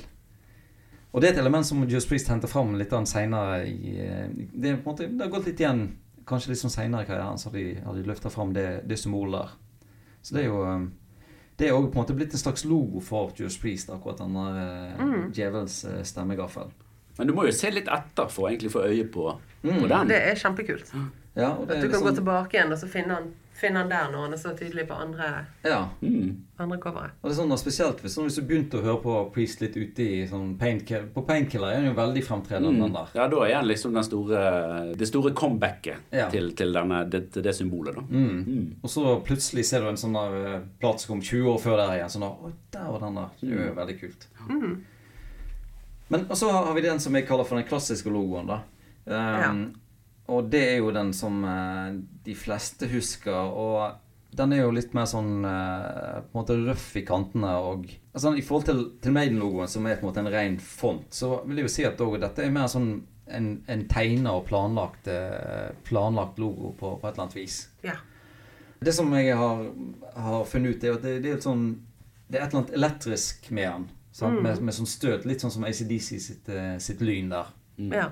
B: Og det er et element som Juice Priest henter fram litt seinere i eh, det, på en måte, det har gått litt igjen kanskje litt sånn seinere i karrieren, så har de, har de løfta fram det, det symbolet der. Så det er jo eh, Det er òg på en måte blitt en slags logo for Juice Priest, akkurat denne eh,
A: Mm.
B: djevelens eh, stemmegaffel.
C: Men du må jo se litt etter for å egentlig få øye på,
B: Mm.
C: på den.
A: Det er kjempekult.
B: Ja, og det er
A: du kan gå
B: liksom,
A: tilbake igjen og så finne han, finne han der når han er så tydelig på andre,
B: ja.
C: Mm.
A: andre covere.
B: Og det er sånn da, Spesielt hvis, sånn, hvis du begynte å høre på Priest litt ute i sånn Painkiller På Painkiller er han jo veldig fremtredende,
C: Mm.
B: den der.
C: Ja, da er han liksom den store, det store comebacket
B: Ja.
C: til, til denne, det, til det symbolet, da.
B: Mm.
C: Mm.
B: Og så plutselig ser du en sånn der eh, plate som kom 20 år før der igjen. Sånn der, Å, der var den der. Det er jo veldig kult.
A: Mm.
B: Men så har vi den som jeg kaller for den klassiske logoen, da. Um, Og det er jo den som eh, de fleste husker. Og den er jo litt mer sånn eh, på en måte røff i kantene. Og altså, I forhold til, til Maiden-logoen, som er på en måte en ren font, så vil jeg jo si at også, dette er mer sånn en, en tegna og planlagt, eh, planlagt logo på, på et eller annet vis.
A: Ja.
B: Det som jeg har, har funnet ut, er at det, det er sånn Det er et eller annet elektrisk med den. Mm. Med, med sånn støt. Litt sånn som ACDC sitt, sitt lyn der.
A: ja.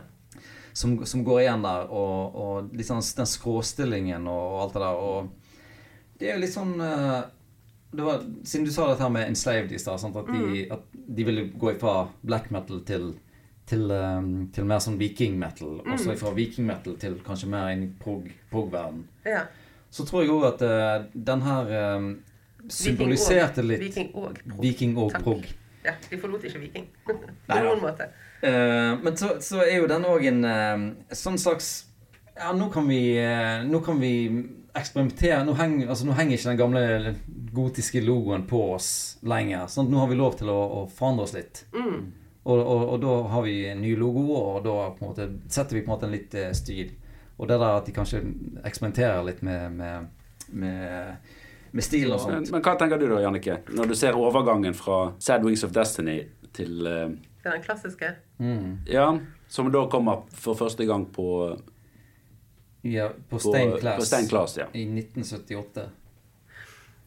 B: Som, som går igjen der. Og, og sånn den skråstillingen og, og alt det der. Og det er jo litt sånn eh, det var, Siden du sa dette her med enslaved i stad, at, de- at de ville gå fra black metal til til, um, til mer sånn viking metal, og så fra viking metal til kanskje mer inn i prog- prog-verden.
A: Ja.
B: Så tror jeg òg at uh, den her um, symboliserte litt
A: Viking og prog.
B: viking og prog.
A: Ja, de forlot ikke Viking. På noen måte.
B: Eh, men så, så er jo den òg en eh, sånn slags Ja, nå kan vi, eh, nå kan vi eksperimentere. Nå, heng, altså, nå henger ikke den gamle gotiske logoen på oss lenger. Sånn, at nå har vi lov til å, å forandre oss litt.
A: Mm.
B: Og, og, og da har vi en ny logo, og da på en måte, setter vi på en måte en litt stil. Og det der at de kanskje eksperimenterer litt med, med, med, med stil og
C: Men,
B: sånt.
C: men hva tenker du da, Jannicke? Når du ser overgangen fra Sad Wings of Destiny til eh,
A: Det er den klassiske.
B: Mm.
C: Ja, som da kommer for første gang på,
B: Ja, på
C: på,
B: Class,
C: på Stein Class. Ja.
B: i 1978.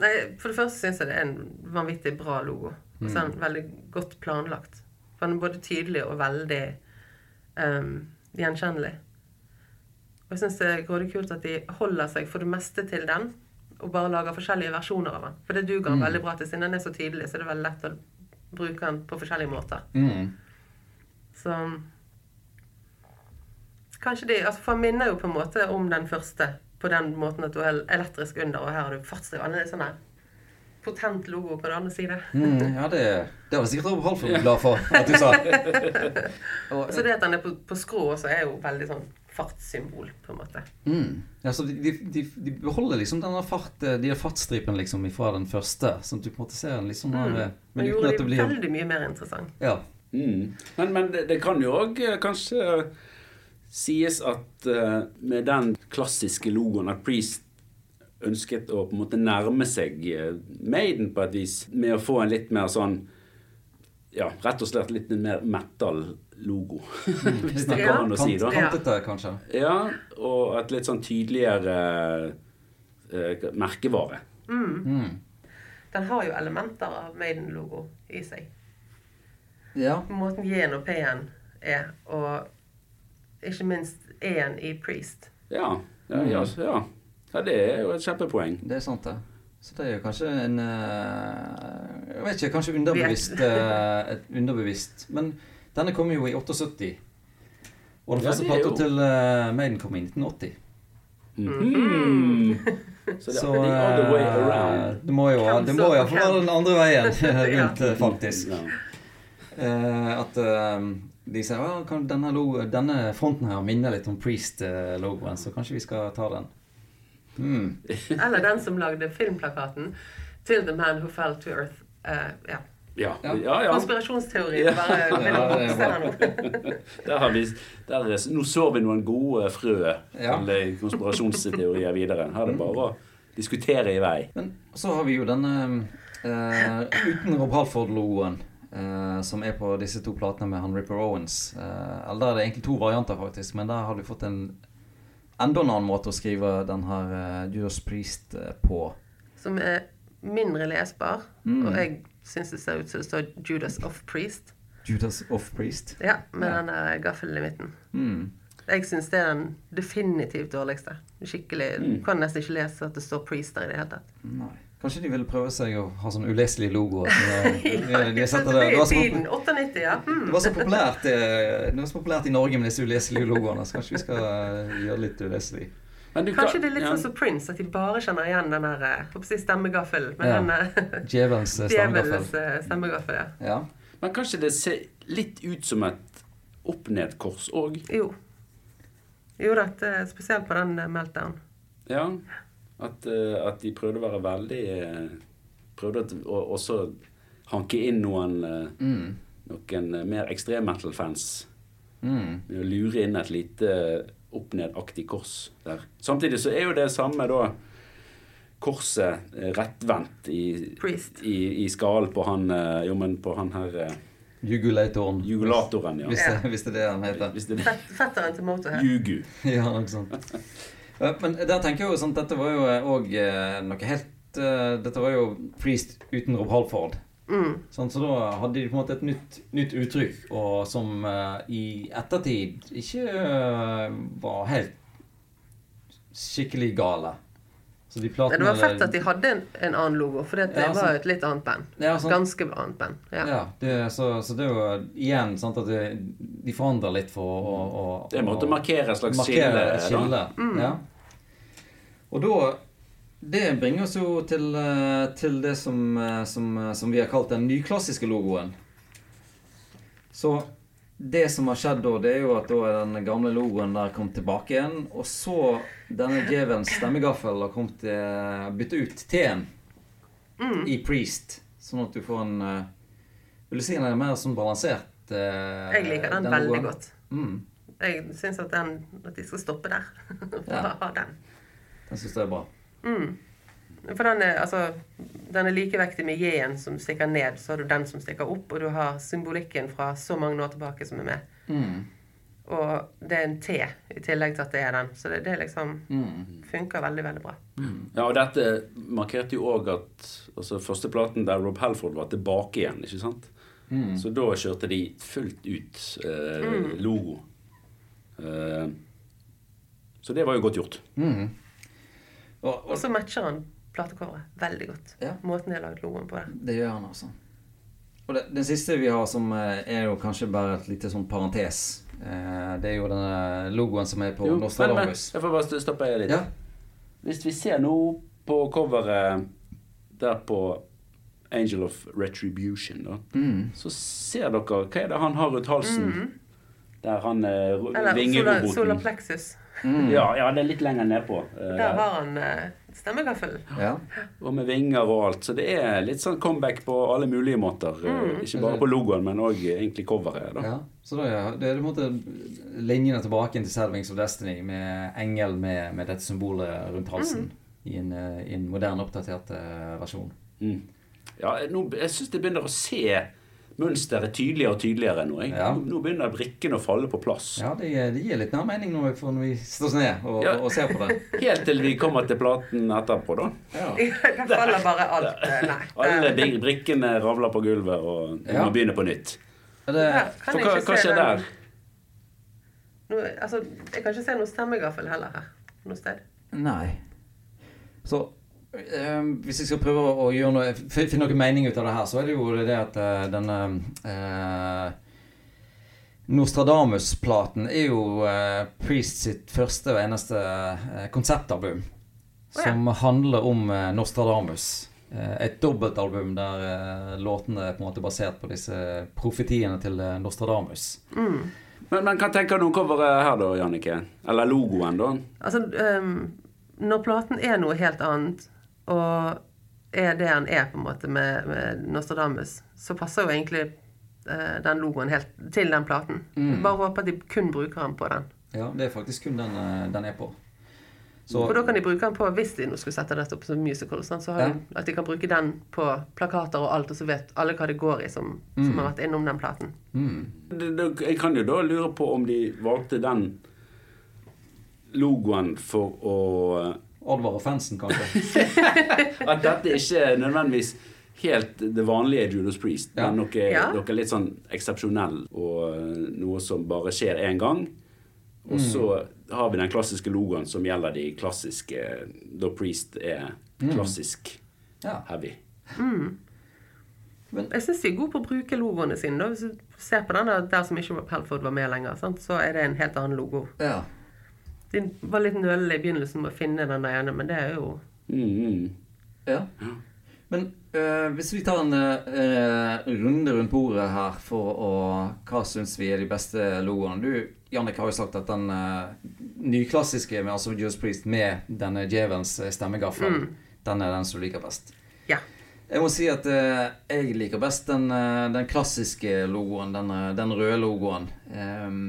A: Nei, For det første syns jeg det er en vanvittig bra logo. Og så er
B: Mm.
A: den veldig godt planlagt. For den er både tydelig og veldig um, gjenkjennelig. Og jeg syns det er grådig kult at de holder seg for det meste til den, og bare lager forskjellige versjoner av den. For det duger
B: Mm.
A: veldig bra til, siden den er så tydelig, så er det veldig lett å bruke den på forskjellige måter.
B: Mm.
A: Så Kanskje de altså For han minner jo på en måte om den første, på den måten at du er elektrisk under, og her har du fartsdriv. Han er sånn der potent logo, på den andre siden.
B: Mm, ja, det, det var sikkert Rolf glad for at du sa. Og,
A: Så det at han er på, på skrå også, er jo veldig sånn fartssymbol, på en måte.
B: mm, ja, så de, de, de, de beholder liksom denne fart, de der fartsstripene liksom fra den første, sånn at du på en måte ser den her,
A: Mm.
B: Men
A: Men
B: uten
A: gjorde
B: at
A: det
B: blir
A: veldig mye mer interessant.
B: Ja.
C: Mm. Men, men det, det kan jo òg kanskje sies at uh, med den klassiske logoen at Priest ønsket å på en måte nærme seg eh, Maiden på et vis, med å få en litt mer sånn Ja, rett og slett litt mer metal-logo, hvis det går an å si, da.
B: Kantete, kanskje.
C: Ja, og et litt sånn tydeligere uh, merkevare.
B: Mm.
A: Den har jo elementer av Maiden-logo i seg.
B: Ja.
A: Måten J-en og P-en er, og ikke minst E-en i Priest.
C: Ja, ja, ja, ja. ja, det er jo et kjempepoeng.
B: Det er sant, det. Så det er jo kanskje en eh, Jeg vet ikke, kanskje underbevisst eh, et underbevisst Men denne kom jo i 78. Og den første
C: det er
B: plata til eh, Maiden kom i 1980.
C: Mhm. Så det the other way
B: eh,
C: around.
B: det må jo,
A: så
B: iallfall være den andre veien rundt,
A: Ja.
B: faktisk.
C: Ja.
B: Eh, at uh, de sier ja, denne, denne fronten her minner litt om Priest-logoen, så kanskje vi skal ta den. Hmm.
A: Eller den som lagde filmplakaten til The Man Who Fell to Earth. Uh, ja.
C: Ja,
B: Ja.
C: ja, ja.
A: Konspirasjonsteorien bare
B: Ja,
A: begynner å
B: det
A: vokse her nå.
C: Der har vi, der nå sår vi noen gode frø til eh, konspirasjonsteorier videre. Her er det bare å diskutere i vei.
B: Men så har vi jo denne uh, uten Rob Halford-logoen, Uh, som er på disse to platene med han Ripper Owens. Uh, eller der er det egentlig to varianter, faktisk, men der har du fått en enda en annen måte å skrive den her uh, Judas Priest eh, på.
A: Som er mindre lesbar.
B: Mm.
A: Og jeg syns det ser ut som det står Judas of Priest.
B: Judas of Priest.
A: Ja, med
B: Ja.
A: den der gaffelen i midten.
B: Mm.
A: Jeg syns det er den definitivt dårligste. Skikkelig, Du kan nesten ikke lese at det står Priest der i det hele tatt.
B: Nei. Kanskje de ville prøve seg å ha sånn uleselige logoer. eh, de,
A: Ja,
B: de setter
A: det
B: det, det, var så,
A: tiden. 98, ja.
B: det, var så populært, eh, det var så populært i Norge med disse uleselige logoene, så kanskje vi skal eh, gjøre litt uleselig.
C: Men du
A: Kanskje det er litt
C: ja.
A: sånn som Prince, at de bare kjenner igjen den der eh, si stemmegaffelen.
B: Ja. Djevelens
A: stemmegaffel, ja.
B: Ja.
C: Men kanskje det ser litt ut som et opp-ned-kors òg?
A: Jo. Jo da, det spesielt på den meltdown.
C: Ja. At, eh, at de prøvde å være veldig eh, Prøvde å også hanke inn noen, eh,
B: Mm.
C: noen mer ekstrem-metal-fans
B: Mm.
C: med å lure inn et lite opp-ned-aktig kors der. Samtidig så er jo det samme da korset rettvendt i, i, i skallen på han Jo, men på han her
B: Jugulatoren.
C: jugulatoren, ja.
B: Hvis det, hvis det er det han heter.
C: Det er
A: fetteren til Motorhead.
C: Jugu.
B: Ja, noe sånt. Men der tenker jeg jo sånn Dette var jo òg noe helt eh, Dette var jo Priest uten Rob Halford.
A: Mm.
B: Sånn, så da hadde de på en måte et nytt, nytt uttrykk, og som uh, i ettertid ikke uh, var helt skikkelig gale. Så de platene
A: det var fett at de hadde en, en annen logo, for det, det
B: Ja,
A: var jo et litt annet band.
B: Ja.
A: Ganske annet band. Ja.
B: Ja, det, så, så det er jo igjen sant, at det, de forandrer litt for å, å,
C: Det måtte markere et slags
B: markere
C: skille.
B: skille.
A: Mm.
B: Ja. Og da Det bringer oss jo til, eh, til det som, eh, som, eh, som vi har kalt den nyklassiske logoen. Så det som har skjedd da, det er jo at da er den gamle logoen der kommet tilbake igjen. Og så denne djevelens stemmegaffel har kommet til bytte ut T-en
A: Mm.
B: i Priest. Sånn at du får en eh, Vil du si den er mer sånn balansert? eh,
A: Jeg liker den,
B: den
A: veldig
B: logoen?
A: godt.
B: Mm,
A: Jeg syns at, den- at de skal stoppe der. For
B: Ja.
A: å ha den.
B: den syns jeg er bra.
A: Mm. For den er, altså, den er likevektig med J-en som stikker ned, så har du den som stikker opp, og du har symbolikken fra så mange år tilbake som er med.
B: Mm,
A: Og det er en T i tillegg til at det er den. Så det, det liksom
B: mm,
A: funker veldig, veldig bra.
C: Ja, og dette markerte jo òg at altså, førsteplaten der Rob Halford var tilbake igjen, ikke sant?
B: mm.
C: Så da kjørte de fullt ut eh, logo. Eh, så det var jo godt gjort.
B: Mm. Og,
A: Og
B: og
A: så matcher han platecoveret veldig godt.
B: Ja.
A: Måten de har laget logoen på det.
B: det gjør han, altså. Og det, den siste vi har, som eh, er jo kanskje bare et lite sånn parentes, eh, det er jo denne logoen som er på
C: Jo, men
B: Nostradamus.
C: jeg får bare stoppe litt.
B: Ja.
C: Hvis vi ser nå på coveret der på Angel of Retribution, da,
B: Mm.
C: så ser dere Hva er det han har rundt halsen? Der han eh,
A: Eller Solaplexus.
C: vingeroboten
A: solar plexus.
B: Mm.
C: ja, ja, det er litt lenger nedpå.
A: Der
C: der.
A: har han eh, stemmegaffel.
B: ja.
C: Og med vinger og alt. Så det er litt sånn comeback på alle mulige måter. Mm. Ikke bare på logoen, men òg egentlig coveret. da.
B: ja. Så da, er, det er på en måte linjene tilbake til Sad Wings of Destiny med engel med, med dette symbolet rundt halsen i, en, eh, i en moderne, oppdatert eh, versjon.
C: Mm. Ja, nå, jeg syns det begynner å se mønsteret tydeligere og tydeligere nå. Jeg.
B: Ja.
C: Nå, begynner brikkene å falle på plass.
B: Ja, det, gir- det gir litt mer mening nå vi, når vi står oss ned og,
C: Ja.
B: og ser på det.
C: Helt til vi kommer til platen etterpå, da.
B: Ja.
A: Der faller bare alt. eh, Nei.
C: Alle brikkene ravler på gulvet, og vi
B: Ja.
C: må begynne på nytt.
B: Det,
C: For hva, hva skjer
A: den-
C: der?
A: Nå, altså, jeg kan ikke se noe stemmegaffel heller her. Noe sted.
B: Nei. Så hvis jeg skal prøve å, gjøre noe, finne noe mening ut av det her, så er det jo det at eh, denne eh, Nostradamus-platen er jo eh, Priest sitt første og eneste eh, konseptalbum.
A: Oh, ja.
B: Som handler om eh, Nostradamus. Eh, et dobbeltalbum der eh, låtene er på en måte basert på disse profetiene til Nostradamus.
A: Mm.
C: Men, men hva tenker du om coveret her, da, Jannicke? Eller logoen, da?
A: Altså, um, når platen er noe helt annet, og er det han er på en måte med, med Nostradamus, så passer jo egentlig eh, den logoen helt til den platen.
B: Mm.
A: Bare håper at de kun bruker den på den.
B: Ja, det er faktisk kun den eh, den er på. Så,
A: For da kan de bruke den på, hvis de nå skulle sette dette opp som musical, sånn, så har
B: Ja.
A: de, at de kan bruke den på plakater og alt, og så vet alle hva det går i som, som har vært innom den platen.
B: mm.
C: Det, det, jeg kan jo da lure på om de valgte den logoen for å
B: Advare fansen, kanskje.
C: At dette ikke er nødvendigvis helt det vanlige Judas Priest,
B: Ja.
C: men noe,
A: Ja.
C: noe litt sånn eksepsjonell og eh, noe som bare skjer én gang. Og så har vi den klassiske logoen som gjelder de klassiske Da Priest er klassisk
B: Ja.
C: heavy.
A: Jeg syns de er gode på å bruke logoene sine. Da. Hvis du ser på den der, der som ikke Pelford var med lenger, sant? så er det en helt annen logo.
B: ja.
A: De var litt nølende i begynnelsen med å finne den der ene, men det er jo
C: Mm, mm.
B: Ja. Men øh, hvis vi tar en øh, runde rundt bordet her for å Hva syns vi er de beste logoene? Du, Jannik, har jo sagt at den øh, nyklassiske med altså Judas Priest med denne djevelens stemmegaffel, mm. den er den som du liker best.
A: Ja.
B: Jeg må si at øh, jeg liker best den, den klassiske logoen, den, den røde logoen. Ehm,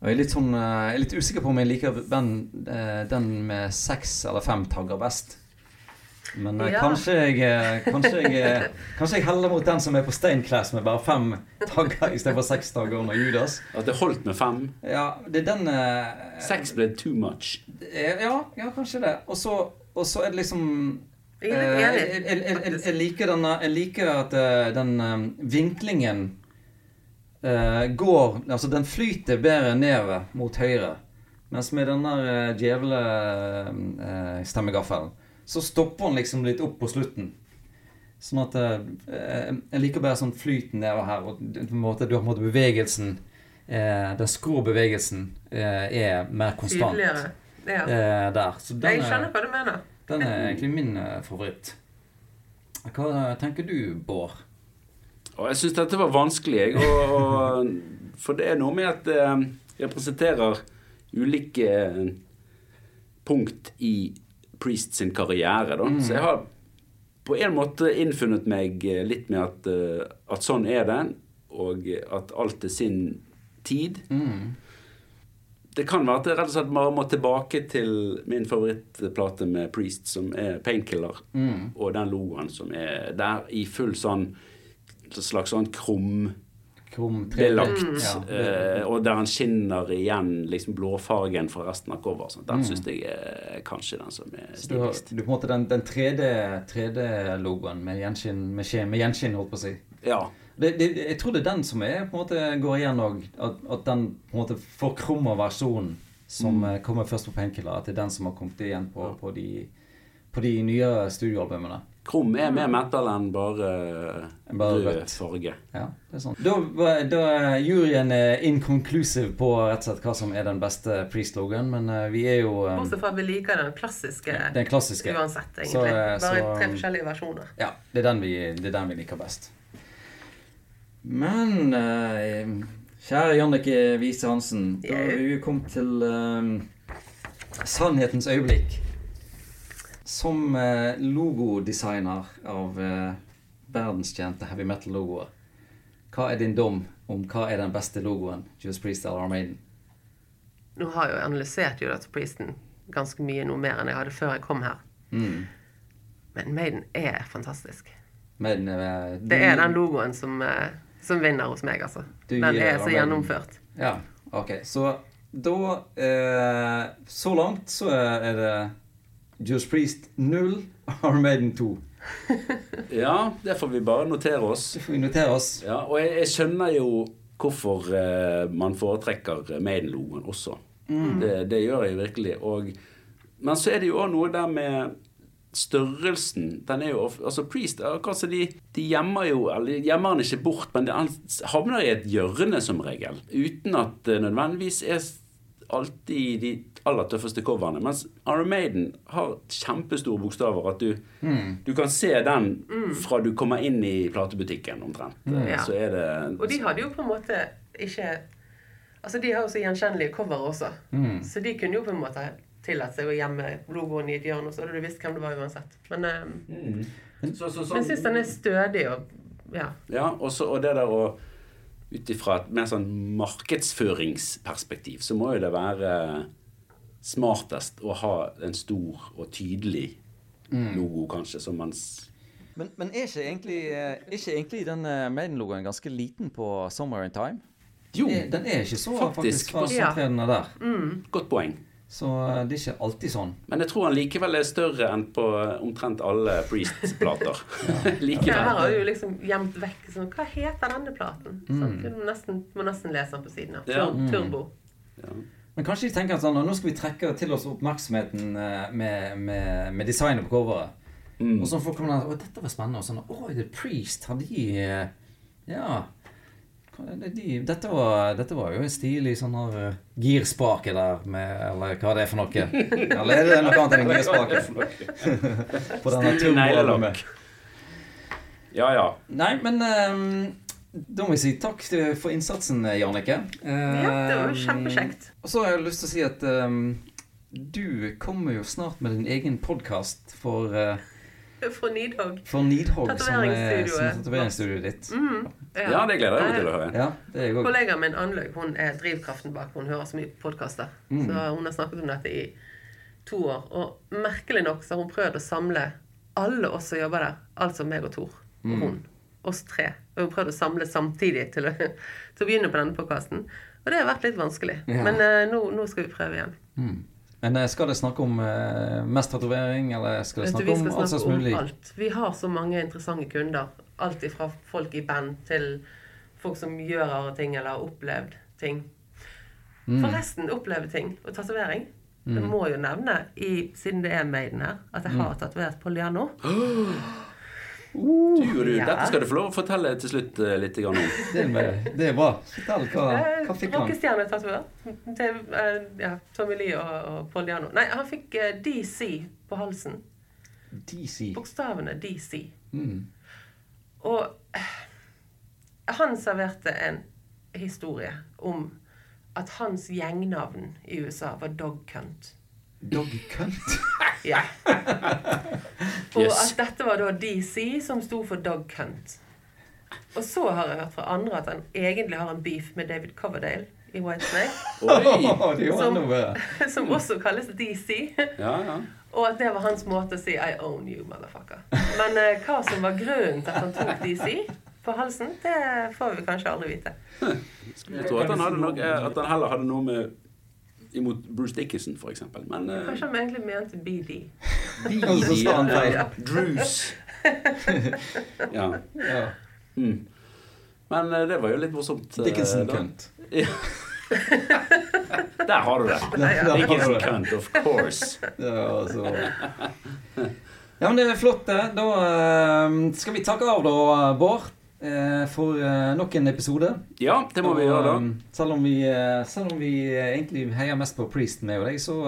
B: og jeg er litt sånn øh, Jeg er litt usikker på om jeg liker den, øh, den med seks eller fem tagger best. Men eh,
A: Ja.
B: kanskje, jeg, eh, kanskje, jeg, eh, kanskje jeg heller mot den som er på Steinclass med bare fem tagger istedenfor seks tagger under Judas.
C: At det holdt med fem.
B: Ja, det er den eh,
C: Seks ble too much.
B: eh, Ja, ja kanskje det. Og så og så er det liksom
A: Jeg
B: eh, jeg, jeg, jeg, jeg liker denne Jeg liker at eh, den eh, vinklingen eh, går Altså, den flyter bedre nedover mot høyre. Mens med den der djevlestemmegaffelen, så stopper han liksom litt opp på slutten. Sånn at eh, Jeg liker bare sånn flyten nedover her. og på en måte, Du har på en måte bevegelsen eh, Den skrå bevegelsen eh, er mer konstant
A: Tydeligere. Ja.
B: eh, der. Så den
A: Jeg skjønner
B: er,
A: hva du mener.
B: den er egentlig min eh, favoritt. Hva tenker du, Bård?
C: Og jeg syns dette var vanskelig, jeg. Og, og, for det er noe med at det representerer ulike eh, punkt i Priest sin karriere. Da. Så jeg har på en måte innfunnet meg eh, litt med at, eh, at sånn er det, og at alt er sin tid. Det kan være at jeg rett og slett bare må tilbake til min favorittplate med Priest, som er Painkiller, og den logoen som er der i full sånn slags sånn krum
B: Krum 3D.
C: belagt.
B: Ja,
C: eh, og der han skinner igjen liksom blåfargen fra resten av coveret. sånn.
B: Mm.
C: Den syns jeg er kanskje den som er
B: stiligst. du du på en måte den, den 3D-logoen med gjenskinn, med, med gjenskinn, holdt på å si.
C: Ja.
B: Det, det, jeg tror det er den som er, på en måte går igjen òg. At, at den på en måte forkrummer versjonen som mm. kommer først på Painkiller. At det er den som har kommet igjen på, på, de, på de nye studioalbumene.
C: Krum er mer metal enn bare,
B: bare
C: rød farge.
B: Ja, det er sånn. Da, da er juryen er inconclusive på rett og slett hva som er den beste Priest-logoen, men eh, vi er jo eh,
A: Bortsett fra at vi liker den klassiske
B: den klassiske.
A: uansett, egentlig.
B: Så, eh,
A: Bare
B: så-
A: tre forskjellige versjoner.
B: Ja, det er den vi, det er den vi liker best. Men eh, kjære Jannicke Wiese Hansen, da har vi kommet til um, sannhetens øyeblikk. Som eh, logodesigner av eh, verdenskjente heavy metal-logoer, hva er din dom om hva er den beste logoen? Judas Priest eller Armaden?
A: Nå har jeg jo analysert Judas Priesten ganske mye noe mer enn jeg hadde før jeg kom her.
B: Mm.
A: Men Maiden er fantastisk.
B: Maiden er du,
A: Det er den logoen som, eh, som vinner hos meg, altså. Den er så gjennomført.
B: Ja, ok. Så da eh, Så langt så er det Judas Priest 0, Iron Maiden 2.
C: Ja, det får vi bare notere oss.
B: Det får vi notere oss.
C: Ja, og jeg, jeg skjønner jo hvorfor eh, man foretrekker Maiden-logoen også. Det, det gjør jeg virkelig. Og, men så er det jo òg noe der med størrelsen. Den er jo Altså Priest altså de, de gjemmer jo Eller gjemmer han ikke bort, men han havner i et hjørne som regel. Uten at det nødvendigvis er alltid de aller tøffeste coverne. Mens Iron Maiden har kjempestore bokstaver. At du, du kan se den fra du kommer inn i platebutikken omtrent.
A: Ja.
C: Så er det
A: Og de hadde jo på en måte ikke Altså, de har jo så gjenkjennelige cover også. Så de kunne jo på en måte tillatt seg å gjemme logoen i et hjørne, og så hadde du visst hvem det var uansett. Men, eh,
C: så, så,
A: men jeg syns den er stødig og Ja.
C: Ja, også, og det der å Ut ifra et mer sånn markedsføringsperspektiv, så må jo det være smartest å ha en stor og tydelig logo, kanskje, som man
B: Men, men er ikke egentlig, eh, er ikke egentlig den eh, Maiden-logoen ganske liten på Somewhere in Time?
C: Jo,
B: Er- Den er ikke så
C: Faktisk.
B: faktisk,
A: Ja.
B: der. Mm.
C: godt poeng.
B: Så eh, det er ikke alltid sånn.
C: Men jeg tror han likevel er større enn på eh, omtrent alle Priest-plater.
A: Ja,
C: likevel.
A: her har du jo liksom gjemt vekk sånn Hva heter denne platen? Sånn, Du må nesten, må nesten lese den på siden av.
C: Ja.
A: Mm. Turbo.
B: Men kanskje de tenker sånn, nå skal vi trekke til oss oppmerksomheten eh, med, med, med designet på coveret.
C: Mm.
B: Og så folk kommer der, å dette var spennende. Og sånn, å, The Priest, har de Ja. De, dette, var, dette var jo en stilig sånn her eh, girspake der med Eller hva det er for noe. Eller er det noe annet enn en girspake? på denne
C: Stilig Ja, ja.
B: Nei, men um, da må jeg si takk for innsatsen, Jannicke.
A: Ja, det var jo kjempekjekt.
B: Og så har jeg lyst til å si at um, du kommer jo snart med din egen podkast for, uh,
A: For Nidhogg.
B: for Nidhogg, som er, er
A: Tatoveringsstudioet.
B: ditt. ditt.
C: Ja, det gleder jeg meg til å høre.
B: Ja, det er.
A: Kollegaen min Annlaug hun er drivkraften bak. Hun hører så mye podkaster.
B: Mm.
A: Så hun har snakket om dette i to år. Og merkelig nok så har hun prøvd å samle alle oss som jobber der. Altså meg og Tor. Og
B: Mm.
A: hun. Oss tre. Og hun prøvd å samle samtidig til å, til å begynne på denne podkasten. Og det har vært litt vanskelig.
B: Ja.
A: Men uh, nå, nå skal vi prøve igjen.
B: Men eh, skal det snakke om eh, mest tatovering, eller skal det snakke om alt
A: som om
B: mulig?
A: alt. Vi har så mange interessante kunder. Alt fra folk i band til folk som gjør rare ting eller har opplevd ting. Forresten, oppleve ting og tatovering. Jeg må jo nevne, i, siden det er Maiden her, at jeg har tatovert Poliano.
C: Du, og du,
A: Ja.
C: Dette skal du få lov å fortelle til slutt uh, litt om.
B: Det, det er bra. Fortell, hva, hva fikk han?
A: Rockestjernetatovør Uh, eh, ja, Tommy Lee og, og Poliano. Nei, han fikk uh, DC på halsen.
B: DC.
A: Bokstavene DC.
B: Mm.
A: Og eh, han serverte en historie om at hans gjengnavn i USA var Dog Cunt.
B: Dog cunt.
A: Ja. Og
C: Yes.
A: at dette var da DC, som sto for Dog Cunt. Og så har jeg hørt fra andre at han egentlig har en beef med David Coverdale i Whitesnake,
C: Oi!
B: det gjorde han
A: Som- som også kalles DC.
C: Ja, ja.
A: Og at det var hans måte å si 'I own you, motherfucker'. Men eh, hva som var grunnen til at han tok DC på halsen, det får vi kanskje aldri vite.
C: Jeg tror at han, hadde noe, at han heller hadde noe med imot Bruce Dickinson, for eksempel. Men eh,
A: Kanskje han egentlig mente BD.
B: BD, ja, ja han
C: Ja.
B: Ja.
C: Mm. Men eh, det var jo litt morsomt. eh,
B: Dickinson
C: da. Der har du det.
A: Nei, ja.
B: Der har du
C: Dickinson
B: det.
C: of course.
B: Ja, altså. ja, men det er flott, det. Da skal vi takke av, da, Bård. Eh, For eh, nok en episode.
C: Ja, det må vi gjøre, da.
B: eh, Selv om vi, selv om vi egentlig heier mest på Priest, meg og deg, så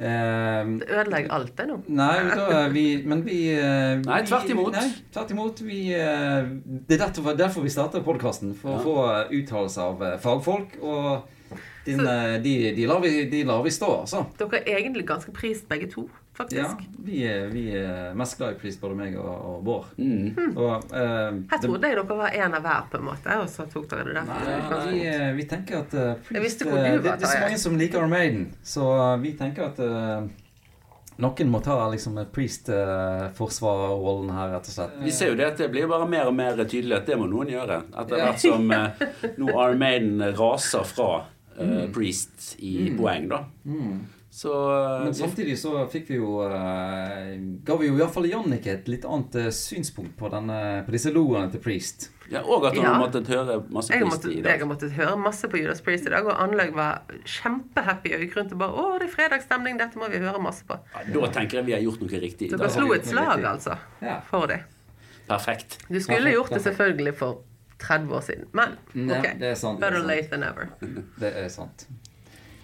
B: Uh,
A: du ødelegger alt, det nå.
B: Nei, da, vi, men vi uh,
C: Nei, tvert imot.
B: Nei, tvert imot. Vi, uh, det er derfor, derfor vi starter podkasten. For
C: Ja.
B: å få uttalelser av fagfolk. Og din, de, de, lar vi, de lar vi stå, altså.
A: Dere er egentlig ganske prist, begge to,
B: Ja, vi er, vi er mest glad i Priest, både meg og, og Bård.
C: Mm.
B: Og, eh,
A: Jeg
B: det-
A: jeg dere var en av hver, på en måte, og så tok dere det
B: Nei,
A: derfra.
B: vi, eh, vi tenker at
A: uh,
B: eh,
A: du
B: det, det er så mange som liker Armaden, så vi tenker at uh, noen må ta liksom Priest-forsvarerrollen her, rett og slett.
C: Vi ser jo det at det blir bare mer og mer tydelig at det må noen gjøre. Etter hvert som eh, nå Armaden raser fra eh, Priest i
B: Mm.
C: poeng, da.
B: Mm.
C: Så eh,
B: Men samtidig så fikk vi jo uh, Ga vi jo iallfall Jannicke et litt annet eh, synspunkt på, denne, på disse logoene til Priest.
C: ja, Og at hun
A: Ja.
C: har måttet høre masse
A: Jeg
C: Priest
A: måtte,
C: i
A: jeg har måttet høre masse på Judas Priest i dag, og Anlegg var kjempehappy og gikk rundt og bare 'Å, det er fredagsstemning, dette må vi høre masse på'.
C: Ja, da tenker jeg vi har gjort noe riktig.
A: Dere slo et slag, altså,
B: Ja.
A: for det.
C: Perfekt.
A: Du skulle
B: Perfekt,
A: gjort det selvfølgelig for 30 år siden, men ok.
B: det er sant. Det
A: Better
B: er sant.
A: late than ever.
B: Det er sant.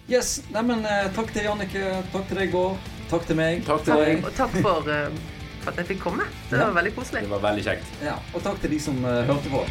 B: Yes, neimen uh, takk til Jannicke, takk til deg, Bård. Takk til meg.
C: Takk til deg.
A: Og takk for, uh, for at jeg fikk komme. Det
B: Ja.
A: var veldig koselig.
C: Det var veldig kjekt.
B: Ja, og takk til de som uh, hørte på.